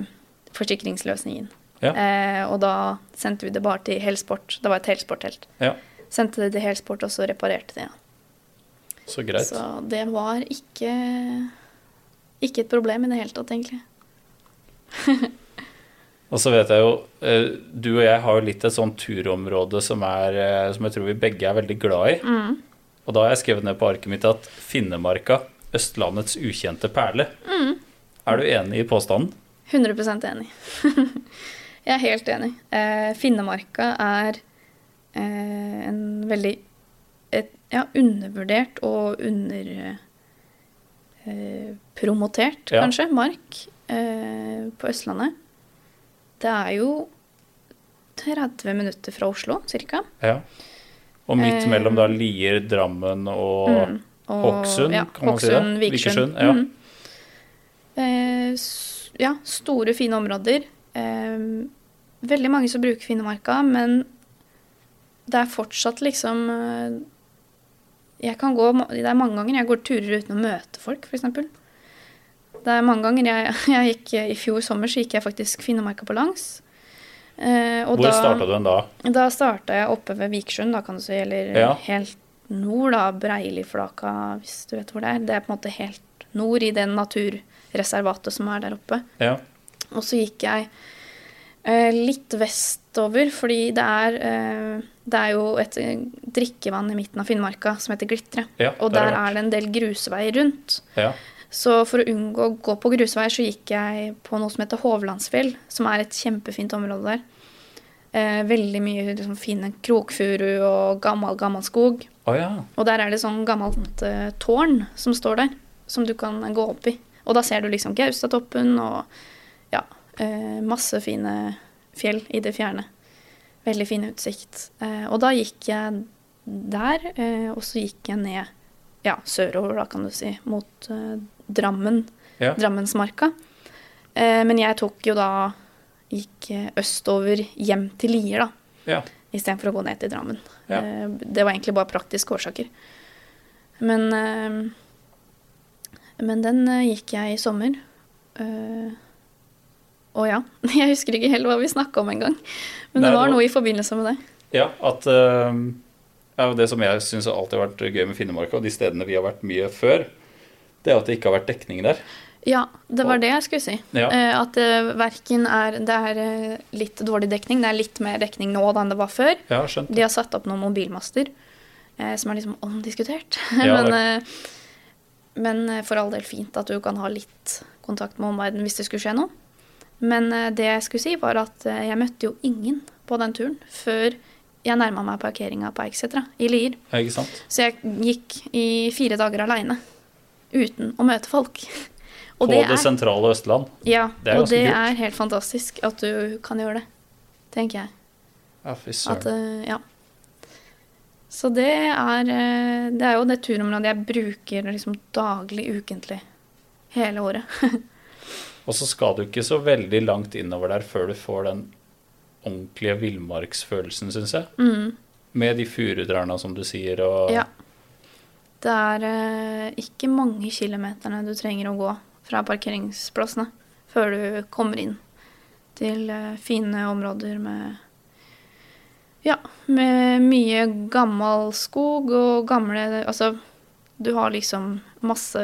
forsikringsløsningen. Ja. Eh, og da sendte vi det bare til Helsport. Det var et Helsport-telt. Ja, Sendte det til Helsport, og så reparerte de det. så greit. Så det var ikke ikke et problem i det hele tatt, egentlig. Og så vet jeg jo, eh, du og jeg har jo litt et sånt turområde som, er, eh, som jeg tror vi begge er veldig glad i. Mm. Og da har jeg skrevet ned på arket mitt at Finnemarka, Østlandets ukjente perle. Mm. Er du enig i påstanden? 100% enig. jeg er helt enig. Eh, Finnemarka er eh, en veldig et, ja, undervurdert og underpromotert, eh, Ja. kanskje, mark eh, på Østlandet. Det er jo 30 minutter fra Oslo, cirka. Ja. Og midt Eh, mellom da Lier, Drammen og Mm. Og- Hokksund, ja, kan man si det? Vikersund. Vikersund, ja. Mm. Eh, ja, store, fine områder. Eh, veldig mange som bruker Finnemarka, men det er fortsatt liksom eh, Jeg kan gå Det er mange ganger jeg går turer uten å møte folk, f.eks. Det er mange ganger jeg, jeg gikk I fjor sommer så gikk jeg faktisk Finnemarka på langs. Eh, Hvor starta du den da? Da starta jeg oppe ved Vikersund, da kan du si, eller Ja. helt nord, da. Breiliflaka, hvis du vet hvor det er. Det er på en måte helt nord i det naturreservatet som er der oppe. Ja. Og så gikk jeg eh, litt vestover, fordi det er, eh, det er jo et eh, drikkevann i midten av Finnmarka som heter Glitre. Ja, og der er det en del grusveier rundt. ja. Så for å unngå å gå på grusveier, så gikk jeg på noe som heter Hovlandsfjell, som er et kjempefint område der. Eh, veldig mye liksom, fine krokfuru og gammel, gammel skog. Å ja. Og der er det sånn gammelt eh, tårn som står der, som du kan gå opp i. Og da ser du liksom Gaustatoppen og ja, eh, masse fine fjell i det fjerne. Veldig fin utsikt. Eh, og da gikk jeg der, eh, og så gikk jeg ned ja, sørover, da kan du si, mot eh, Drammen, Ja. Drammensmarka. Eh, men jeg tok jo da Gikk eh, østover hjem til Lier, da ja. istedenfor å gå ned til Drammen. Ja. Eh, Det var egentlig bare praktiske årsaker. Men, eh, men den eh, gikk jeg i sommer. Eh, Og ja, jeg husker ikke helt hva vi snakka om engang. Men Nei, det var noe i forbindelse med det. Ja, at uh, ja, Det som jeg syns alltid har vært gøy med Finnemarka, og de stedene vi har vært mye før, det er at det ikke har vært dekning der. Ja, det var det jeg skulle si. Ja. Eh, At det verken er Det er eh, litt dårlig dekning. Det er litt mer dekning nå enn det var før. Ja, skjønt. De har satt opp noen mobilmaster eh, som er liksom omdiskutert. Ja, men, eh, men eh, for all del fint at du kan ha litt kontakt med omverdenen hvis det skulle skje noe. Men eh, det jeg skulle si, var at eh, jeg møtte jo ingen på den turen før jeg nærma meg parkeringa på Eiksetra i Lier. Så jeg gikk i fire dager aleine uten å møte folk. På Og det, det er, sentrale Østland. ja, det er og det kult. er helt fantastisk at du kan gjøre det, tenker jeg. Ja, fy At, søren. eh, ja. Så det er, eh, det er jo det turområdet jeg bruker liksom daglig, ukentlig, hele året. Og så skal du ikke så veldig langt innover der før du får den ordentlige villmarksfølelsen, syns jeg. Mm, Med de furutrærne, som du sier, og ja. Det er eh, ikke mange kilometerne du trenger å gå fra parkeringsplassene før du kommer inn til eh, fine områder med Ja, med mye gammel skog og gamle Altså, du har liksom masse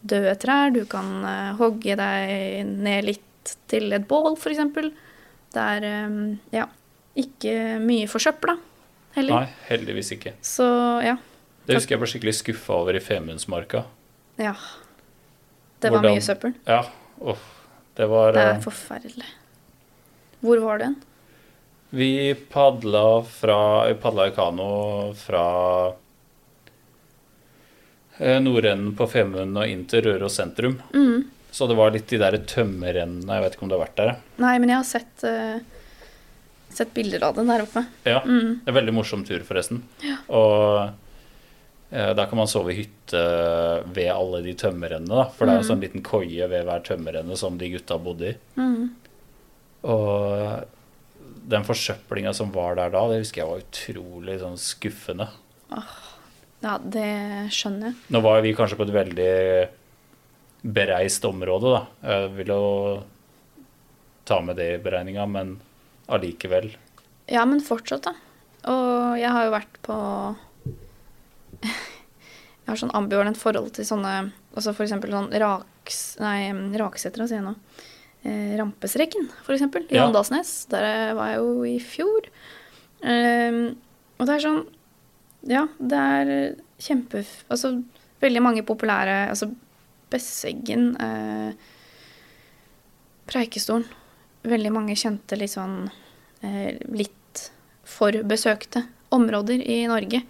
døde trær. Du kan eh, hogge deg ned litt til et bål, f.eks. Det er ja, ikke mye forsøpla heller. Nei, heldigvis ikke. Så ja. Det husker jeg ble skikkelig skuffa over i Femundsmarka. ja. Det var Hvordan- mye søppel. Ja, uff. Det var Det er eh, forferdelig. Hvor var den? Vi padla fra padla i kano fra eh, nordenden på Femund og inn til Røros sentrum. Mm. Så det var litt de der tømmerrennene. Jeg vet ikke om du har vært der? Nei, men jeg har sett, uh, sett bilder av den der oppe. Ja. Mm. Det er en veldig morsom tur, forresten. Og eh, der kan man sove i hytte ved alle de tømmerrennene. For det er en sånn liten koie ved hver tømmerrenne som de gutta bodde i. Mm. Og den forsøplinga som var der da, det husker jeg var utrolig sånn skuffende. Ja, det skjønner jeg. Nå var vi kanskje på et veldig bereist område, da. Jeg vil jo ta med det i beregninga, men allikevel. Ja, men fortsatt, da. Og jeg har jo vært på Jeg har sånn ambivalent forhold til sånne Altså for eksempel sånn raks... Nei, Raksetra, sier jeg nå. Eh, for eksempel. I Ja. Åndalsnes. Der var jeg jo i fjor. Eh, og det er sånn Ja, det er kjempe... Altså veldig mange populære Altså Besseggen, eh, Preikestolen. Veldig mange kjente litt sånn eh, litt for besøkte områder i Norge.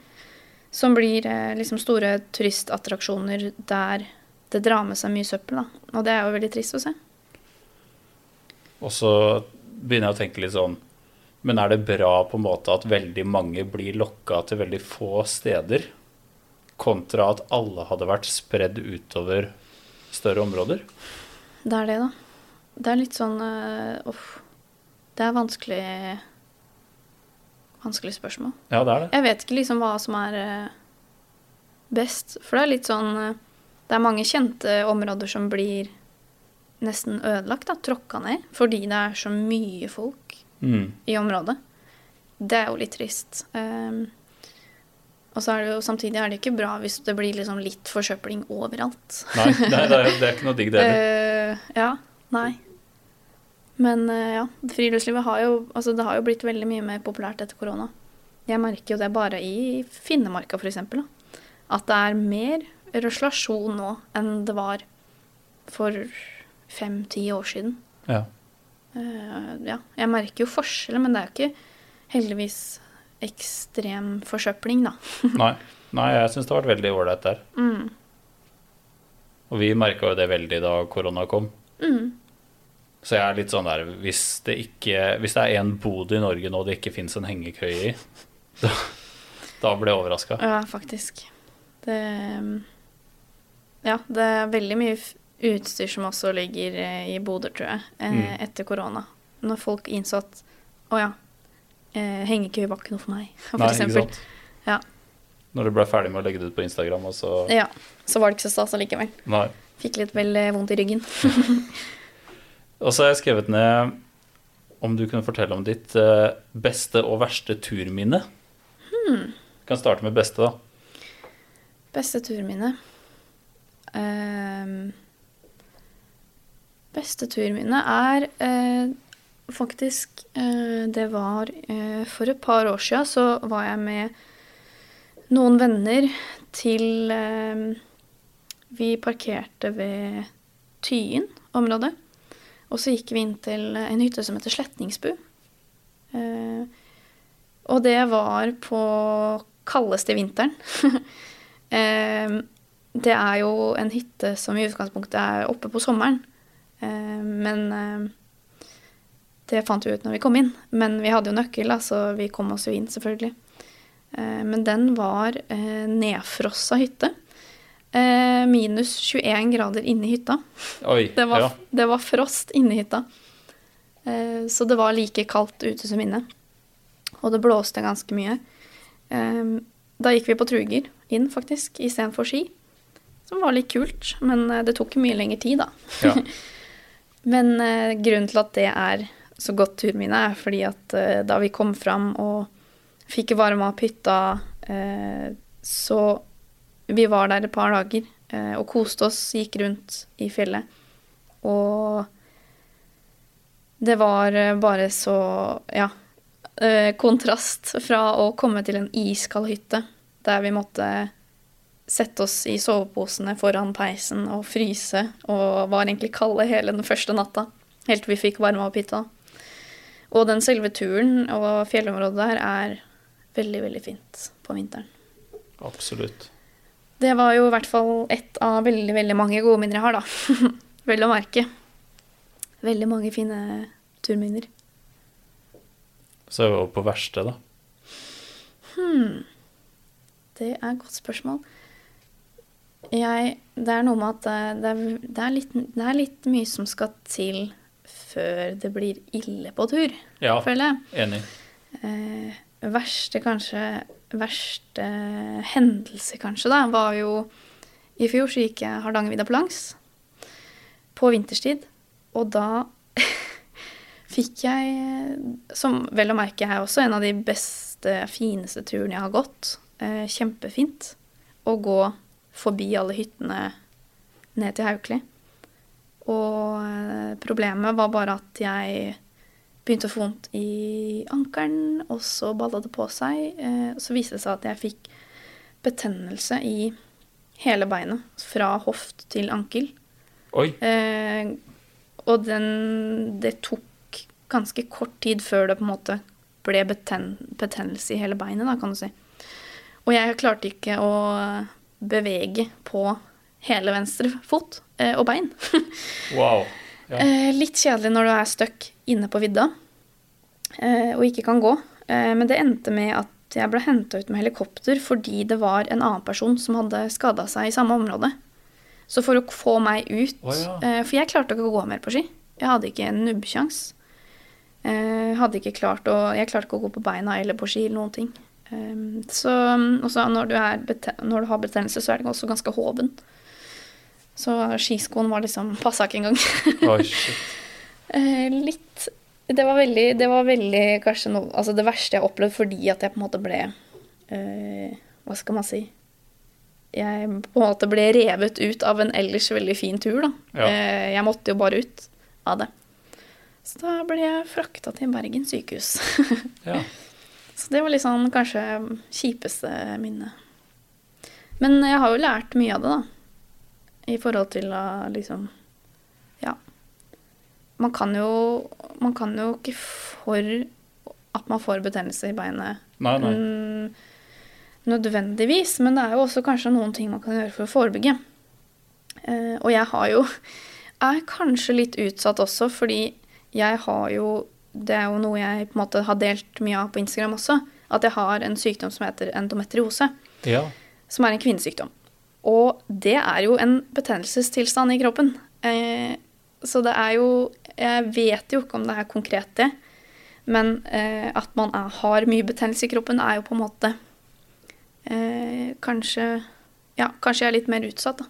Som blir eh, liksom store turistattraksjoner der det drar med seg mye søppel. Da. Og det er jo veldig trist å se. Og så begynner jeg å tenke litt sånn Men er det bra på en måte at veldig mange blir lokka til veldig få steder, kontra at alle hadde vært spredd utover større områder? Det er det, da. Det er litt sånn Uff. Uh, Det er vanskelig Vanskelig spørsmål. Ja, det er det. Jeg vet ikke liksom hva som er eh, best. For det er litt sånn eh, Det er mange kjente områder som blir nesten ødelagt, da, tråkka ned, fordi det er så mye folk Mm. i området. Det er jo litt trist. Um, og så er det jo samtidig er det ikke bra hvis det blir liksom litt forsøpling overalt. Nei, nei det, er, det er ikke noe digg, det heller. uh, ja. Nei. Men eh, ja, friluftslivet har jo, altså, det har jo blitt veldig mye mer populært etter korona. Jeg merker jo det bare i Finnemarka, eksempel. At det er mer røslasjon nå enn det var for fem-ti år siden. Ja. Uh, ja, jeg merker jo forskjeller, men det er jo ikke heldigvis ekstrem forsøpling, da. Nei, nei jeg syns det har vært veldig ålreit der. Mm. Og vi merka jo det veldig da korona kom. Mm. Så jeg er litt sånn der Hvis det, ikke, hvis det er en bod i Norge nå det ikke fins en hengekøye i, da, da blir jeg overraska. Ja, faktisk. Det Ja, det er veldig mye utstyr som også ligger eh, i boder, tror jeg, eh, Mm. etter korona. Når folk innså at å ja, eh, hengekøye var ikke noe for meg, for Nei, eksempel. Ja. Når du ble ferdig med å legge det ut på Instagram, og så ja. Så var det ikke så stas allikevel. Nei. Fikk litt vel vondt i ryggen. Og så har jeg skrevet ned om du kunne fortelle om ditt eh, beste og verste turminne. Hmm. Du kan starte med beste, da. Beste turminne Ehm, Beste turminne er uh, faktisk uh, Det var uh, For et par år siden så var jeg med noen venner til Vi parkerte ved Tyen område. Og så gikk vi inn til en hytte som heter Sletningsbu. Eh, og det var på kaldeste vinteren. eh, det er jo en hytte som i utgangspunktet er oppe på sommeren. Eh, men det fant vi ut når vi kom inn. Men vi hadde jo nøkkel, så vi kom oss jo inn, selvfølgelig. Men den var nedfrossa hytte. Eh, minus 21 grader inne i hytta. Oi. Det var, ja. det var frost inni hytta. Eh, så det var like kaldt ute som inne. Og det blåste ganske mye. Eh, da gikk vi på truger inn, faktisk, istedenfor ski. Som var litt kult, men eh, det tok mye lengre tid, da. ja. Men eh, grunnen til at det er så godt turminne, er fordi at eh, da vi kom fram og fikk varma opp hytta, eh, så Vi var der et par dager eh, og koste oss, gikk rundt i fjellet. Og det var eh, bare så Ja. Eh, kontrast fra å komme til en iskald hytte der vi måtte sette oss i soveposene foran peisen og fryse, og var egentlig kalde hele den første natta, helt til vi fikk varma opp hytta. Og den selve turen og fjellområdet der er veldig, veldig fint på vinteren. Absolutt. Det var jo i hvert fall ett av veldig, veldig mange gode minner jeg har, da. Vel å merke. Veldig mange fine turminner. Så er vi over på verste, da. Det er et godt spørsmål. Jeg, det er noe med at det, det, er, det, er litt, det er litt mye som skal til før det blir ille på tur, Ja, føler jeg. enig. Eh, verste kanskje Verste hendelse, kanskje, da, var jo I fjor så gikk jeg Hardangervidda på langs på vinterstid, og da fikk jeg, som vel å merke er også en av de beste, fineste turene jeg har gått, eh, kjempefint, å gå forbi alle hyttene ned til Haukeli. Og eh, problemet var bare at jeg begynte å få vondt i ankelen, og så balla det på seg. Eh, så viste det seg at jeg fikk betennelse i hele beinet, fra hoft til ankel. Oi. Eh, og den Det tok ganske kort tid før det på en måte ble beten, betennelse i hele beinet, da, kan du si. Og jeg klarte ikke å bevege på hele venstre fot eh, og bein. Wow. Ja. Eh, litt kjedelig når du er stuck inne på vidda eh, og ikke kan gå. Eh, men det endte med at jeg ble henta ut med helikopter fordi det var en annen person som hadde skada seg i samme område. Så for å få meg ut oh, ja. eh, For jeg klarte ikke å gå mer på ski. Jeg hadde ikke en nubbsjans. Eh, hadde ikke klart å, jeg klarte ikke å gå på beina eller på ski eller noen ting. Eh, så, og når du, når du har betennelse, så er det også ganske hoven. Så skiskoen var liksom Passa ikke engang. Oi, shit. Eh, litt det var, veldig, det var veldig kanskje noe Altså det verste jeg har opplevd fordi at jeg på en måte ble eh, Hva skal man si? Jeg på en måte ble revet ut av en ellers veldig fin tur, da. Ja. Eh, jeg måtte jo bare ut av det. Så da ble jeg frakta til Bergen sykehus. Ja. Så det var sånn kanskje kjipeste minne. Men jeg har jo lært mye av det, da. I forhold til å liksom Ja. Man kan jo Man kan jo ikke for at man får betennelse i beinet Nei, nei. mm, nødvendigvis, men det er jo også kanskje noen ting man kan gjøre for å forebygge. Eh, og jeg har jo er kanskje litt utsatt også, fordi jeg har jo Det er jo noe jeg på en måte har delt mye av på Instagram også. At jeg har en sykdom som heter endometriose, Ja. som er en kvinnesykdom. Og det er jo en betennelsestilstand i kroppen. Eh, så det er jo Jeg vet jo ikke om det er konkret det, men eh, at man er, har mye betennelse i kroppen, er jo på en måte eh, Kanskje Ja, kanskje jeg er litt mer utsatt, da.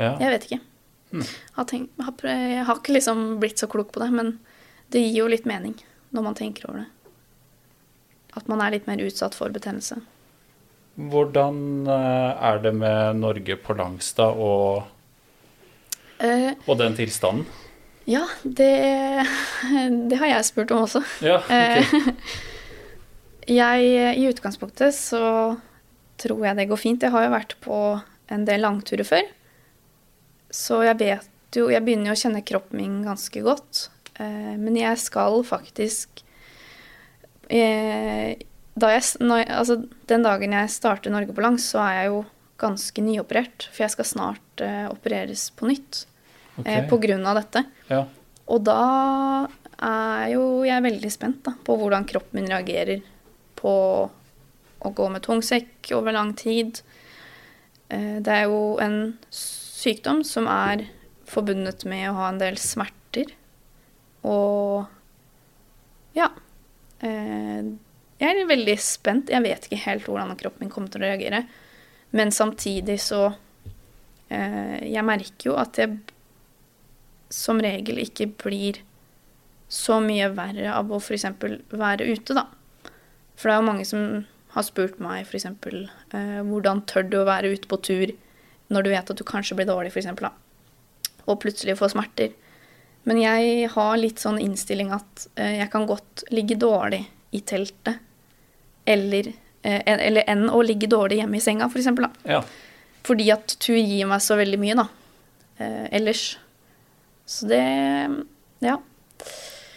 ja. Jeg vet ikke. Hmm. Jeg, tenkt, har, jeg har ikke liksom blitt så klok på det, men det gir jo litt mening når man tenker over det. At man er litt mer utsatt for betennelse. Hvordan eh, er det med Norge på Langstad og, Eh, og den tilstanden? ja, det, det har jeg spurt om også. Ja, ok. Eh, jeg, I utgangspunktet så tror jeg det går fint. Jeg har jo vært på en del langturer før. Så jeg vet jo Jeg begynner jo å kjenne kroppen min ganske godt. Men jeg skal faktisk da jeg, jeg- altså, Den dagen jeg starter Norge på langs, så er jeg jo ganske nyoperert. For jeg skal snart eh, opereres på nytt okay. eh, på grunn av dette. Ja. Og da er jo jeg veldig spent da, på hvordan kroppen min reagerer på å gå med tungsekk over lang tid. Eh, Det er jo en sykdom som er forbundet med å ha en del smerter. Og ja. eh, Jeg er veldig spent. Jeg vet ikke helt hvordan kroppen min kommer til å reagere. Men samtidig så eh, Jeg merker jo at jeg som regel ikke blir så mye verre av å f.eks. være ute, da. For det er jo mange som har spurt meg f.eks. Eh, hvordan tør du å være ute på tur når du vet at du kanskje blir dårlig, f.eks. da. Og plutselig får smerter. Men jeg har litt sånn innstilling at eh, jeg kan godt ligge dårlig i teltet. Eller, eh, eller enn å ligge dårlig hjemme i senga, f.eks. eksempel ja. Fordi at tur gir meg så veldig mye, da. Eh, ellers. Så det Ja.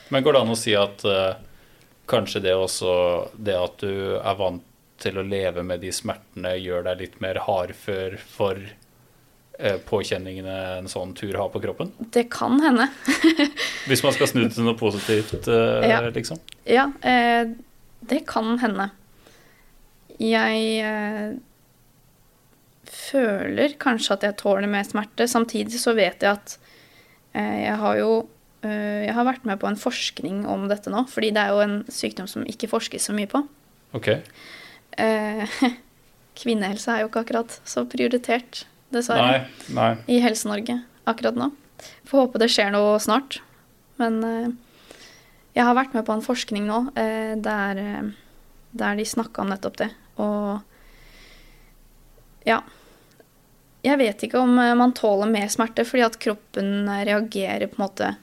Men går det an å si at eh, kanskje det også Det at du er vant til å leve med de smertene, gjør deg litt mer hardfør for eh, påkjenningene en sånn tur har på kroppen? Det kan hende. Hvis man skal snu til noe positivt, eh, Ja. liksom? Ja, eh, det kan hende. Jeg eh, føler kanskje at jeg tåler mer smerte. Samtidig så vet jeg at eh, jeg har jo eh, Jeg har vært med på en forskning om dette nå, fordi det er jo en sykdom som ikke forskes så mye på. Ok. Eh, kvinnehelse er jo ikke akkurat så prioritert, dessverre, Nei, nei. i Helse-Norge akkurat nå. Får håpe det skjer noe snart. Men eh, jeg har vært med på en forskning nå eh, der, eh, der de snakka om nettopp det. Og ja. Jeg vet ikke om eh, man tåler mer smerte, fordi at kroppen reagerer på en måte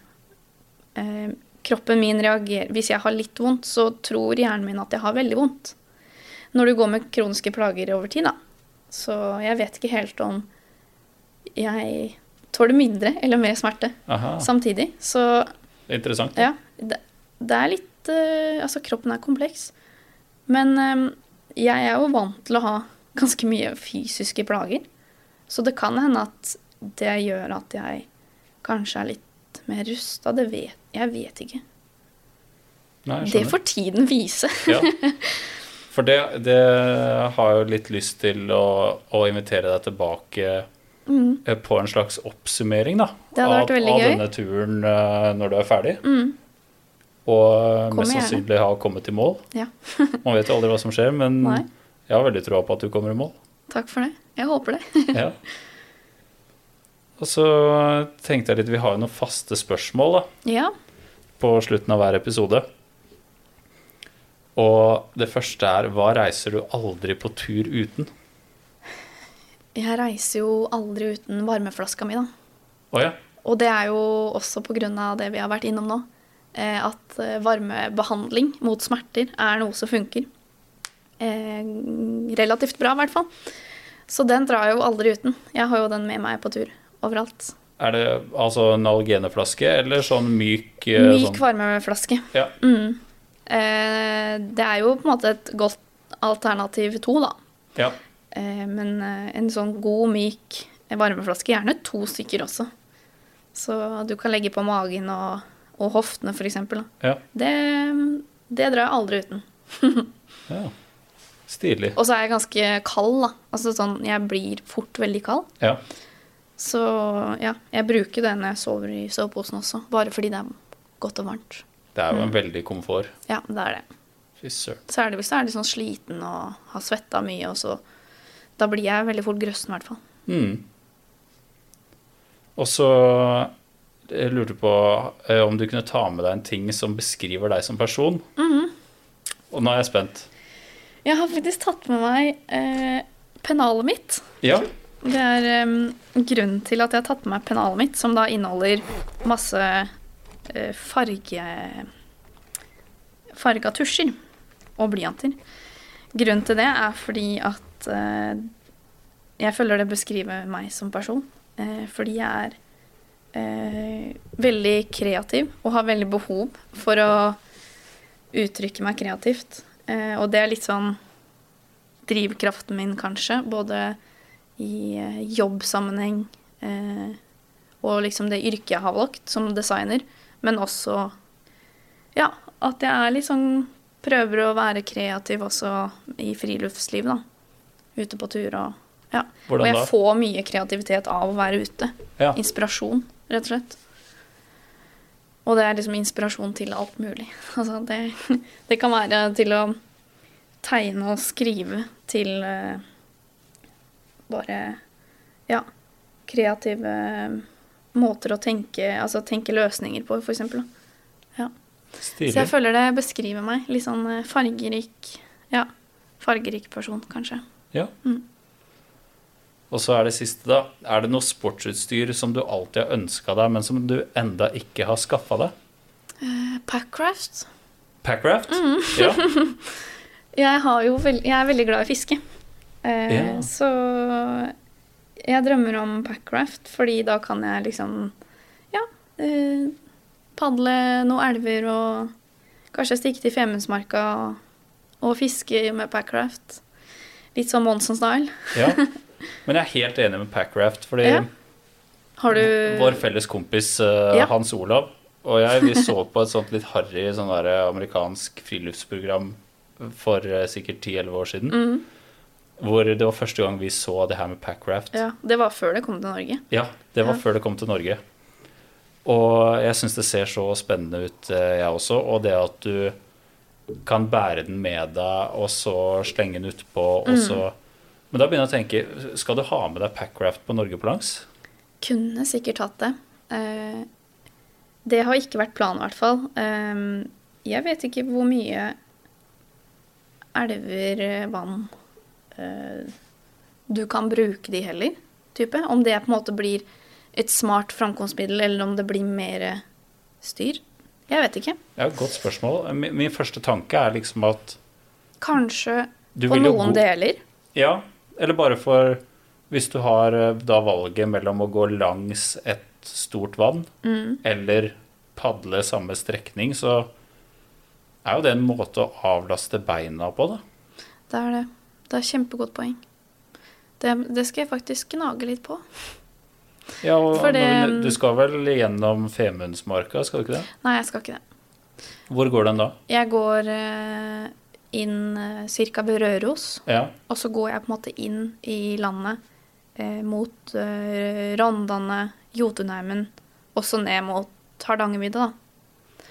eh, Kroppen min reagerer Hvis jeg har litt vondt, så tror hjernen min at jeg har veldig vondt. Når du går med kroniske plager over tid, da. Så jeg vet ikke helt om jeg tåler mindre eller mer smerte Aha, samtidig. Så det er interessant. ja, det, det er litt uh, Altså, kroppen er kompleks. Men eh, jeg er jo vant til å ha ganske mye fysiske plager. Så det kan hende at det gjør at jeg kanskje er litt mer rusta. Det vet jeg vet ikke. Nei, Det får tiden vise. Ja. For det, det har jeg jo litt lyst til å, å invitere deg tilbake Mm. eh, på en slags oppsummering da, av, av denne turen eh, når du er ferdig. Mm. Og mest sannsynlig ha kommet i mål. Ja. Man vet jo aldri hva som skjer, men Nei. jeg har veldig troa på at du kommer i mål. Takk for det. Jeg håper det. Ja. Og så tenkte jeg litt Vi har jo noen faste spørsmål da, Ja. på slutten av hver episode. Og det første er Hva reiser du aldri på tur uten? Jeg reiser jo aldri uten varmeflaska mi, da. Oh, ja. Og det er jo også på grunn av det vi har vært innom nå. Eh, At eh, varmebehandling mot smerter er noe som funker. Eh, Relativt bra, i hvert fall. Så den drar jeg jo aldri uten. Jeg har jo den med meg på tur overalt. Er det altså en algeneflaske eller sånn myk Myk sånn? varmeflaske. Ja. Mm. Eh, Det er jo på en måte et godt alternativ to, da. ja. Eh, Men en sånn god, myk varmeflaske, gjerne to stykker også. Så du kan legge på magen og, og hoftene, eksempel. Ja. Det, det drar jeg aldri uten. ja. Stilig. Og så er jeg ganske kald, da. Altså sånn, jeg blir fort veldig kald. Ja. Så ja, jeg bruker det når jeg sover i soveposen også. Bare fordi det er godt og varmt. Det er jo Mm. en veldig komfort. Ja, det er det. Fy søren. Det hvis jeg er litt sånn sliten og har svetta mye, og så Da blir jeg veldig fort grøssen, i hvert fall. Mm. Og så jeg lurte på eh, om du kunne ta med deg en ting som beskriver deg som person. Mhm. Og nå er jeg spent. Jeg har faktisk tatt med meg eh, pennalet mitt. Ja. Det er em, grunnen til at jeg har tatt med meg pennalet mitt, som da inneholder masse eh, farge farga tusjer og blyanter. Grunnen til det er fordi at eh, jeg føler det beskriver meg som person. Eh, fordi jeg er eh, veldig kreativ og har veldig behov for å uttrykke meg kreativt. Eh, og det er litt sånn drivkraften min, kanskje. Både i eh, jobbsammenheng eh, og liksom det yrket jeg har valgt som designer. Men også ja, at jeg er litt sånn Prøver å være kreativ også i friluftsliv, da. Ute på tur og Ja. og jeg da? får mye kreativitet av å være ute. Ja. Inspirasjon, rett og slett. Og det er liksom inspirasjon til alt mulig. Altså det, det kan være til å tegne og skrive til eh, bare ja, kreative måter å tenke, altså tenke løsninger på, da. Ja. Så jeg føler det beskriver meg. Litt sånn eh, fargerik Ja, fargerik person, kanskje. Ja. Mm. Og så er det siste, da. Er det noe sportsutstyr som du alltid har ønska deg, men som du enda ikke har skaffa deg? Uh, Packraft. Packraft? Mm. Ja. Jeg, veld jeg er veldig glad i fiske. Uh, yeah. Så jeg drømmer om packraft, fordi da kan jeg liksom Ja. uh, padle noen elver og kanskje stikke til Femundsmarka og, og fiske med packraft. Litt sånn Monson-style. ja. Men jeg er helt enig med Packraft, fordi Ja. Har du vår felles kompis eh, Ja. Hans Olav og jeg vi så på et sånt litt harry sånn der amerikansk friluftsprogram for eh, sikkert 10-11 år siden. Mm. Hvor det var første gang vi så det her med Packraft. Ja, det var før det kom til Norge. Ja, det var Ja. før det kom til Norge. Og jeg syns det ser så spennende ut, eh, jeg også. Og det at du kan bære den med deg, og så slenge den utpå, og så Men da begynner jeg å tenke, skal du ha med deg Packraft på Norge på langs? Kunne sikkert hatt det. Eh, det har ikke vært planen, i hvert fall. Eh, jeg vet ikke hvor mye elver, eh, vann Du kan bruke de heller, type. Om det på en måte blir et smart framkomstmiddel, eller om det blir mer styr. Jeg vet ikke. Ja, Godt spørsmål. Min, min første tanke er liksom at Kanskje på noen deler. Ja, eller bare for Hvis du har eh, da valget mellom å gå langs et stort vann Mm. eller padle samme strekning, så er jo det en måte å avlaste beina på, da. Det er det. Det er kjempegodt poeng. Det, det skal jeg faktisk gnage litt på. Ja, og For det- når vi- Du skal vel gjennom Femundsmarka, skal du ikke det? Nei, jeg skal ikke det. Hvor går den da? Jeg går eh, inn eh, ca. ved Røros, Ja, og så går jeg på en måte inn i landet eh, mot eh, Rondane, Jotunheimen, og så ned mot Hardangervidda. da.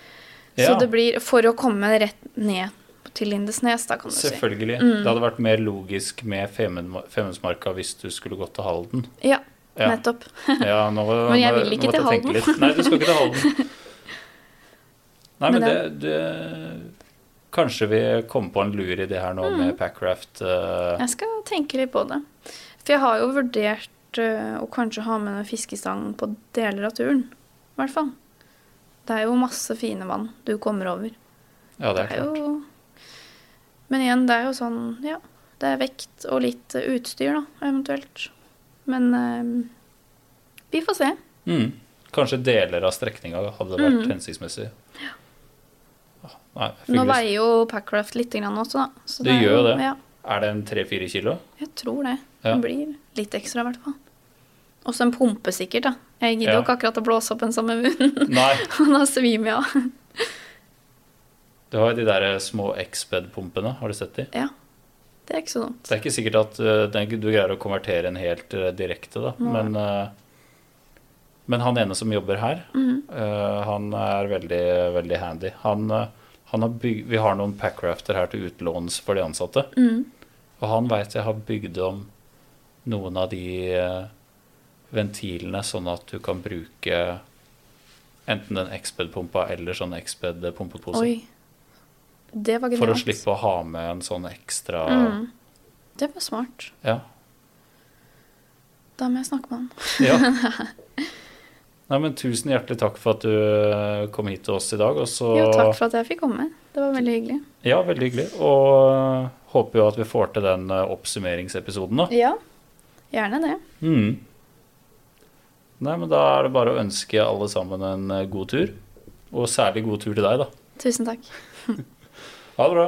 Så det blir for å komme rett ned til Lindesnes, da, kan du si. selvfølgelig. Mm. Det hadde vært mer logisk med Femund- Femundsmarka hvis du skulle gått til Halden. Ja, Ja. Nettopp. Ja, nå, Men jeg nå- vil ikke til Halden. Nei, du skal ikke til Halden. Nei, men Men det, det Kanskje vi kommer på en lur idé her nå Mm. med Packraft. Uh... Jeg skal tenke litt på det. For jeg har jo vurdert uh, å kanskje ha med en fiskestang på deler av turen. I hvert fall. Det er jo masse fine vann du kommer over. ja, det er klart. jo Men igjen, det er jo sånn Ja, det er vekt og litt eh, utstyr, da, eventuelt. Men uh, vi får se. Mm. Kanskje deler av strekninga hadde vært Mm. hensiktsmessig. Ah, Nei, Nå veier jo Packraft litt grann også, da. Så Det det gjør jo det. Ja, Er det en tre-fire kilo? jeg tror det. Ja. Det blir litt ekstra, i hvert fall. Også en pumpe, sikkert. da. Jeg gidder jo Ja. ikke akkurat å blåse opp en sånn med munnen. Nei. da svimer jeg av. Du har jo de der små Exped-pumpene. Har du sett de? Ja. Det er ikke så dumt. Det er ikke sikkert at eh, du greier å konvertere en helt eh, direkte, da. Nei. Men, eh, men han ene som jobber her, Mhm. uh, han er veldig, veldig handy. Han, eh, han har byg, vi har noen packrafter her til utlåns for de ansatte. Mhm. Og han veit jeg har bygd om noen av de eh, ventilene sånn at du kan bruke enten den Exped-pumpa eller sånn Exped-pumpepose. Oi. Det var genialt. For å slippe å ha med en sånn ekstra mm. Det var smart. Ja. Da må jeg snakke med han. ja. Nei, men tusen hjertelig takk for at du eh, kom hit til oss i dag. Også... Jo, takk for at jeg fikk komme. Det var veldig hyggelig. Ja, veldig hyggelig. Og eh, håper jo at vi får til den eh, oppsummeringsepisoden, da. Ja. Gjerne det. Mm. Nei, men da er det bare å ønske alle sammen en god tur. Og særlig god tur til deg, da. Tusen takk. Ha det bra.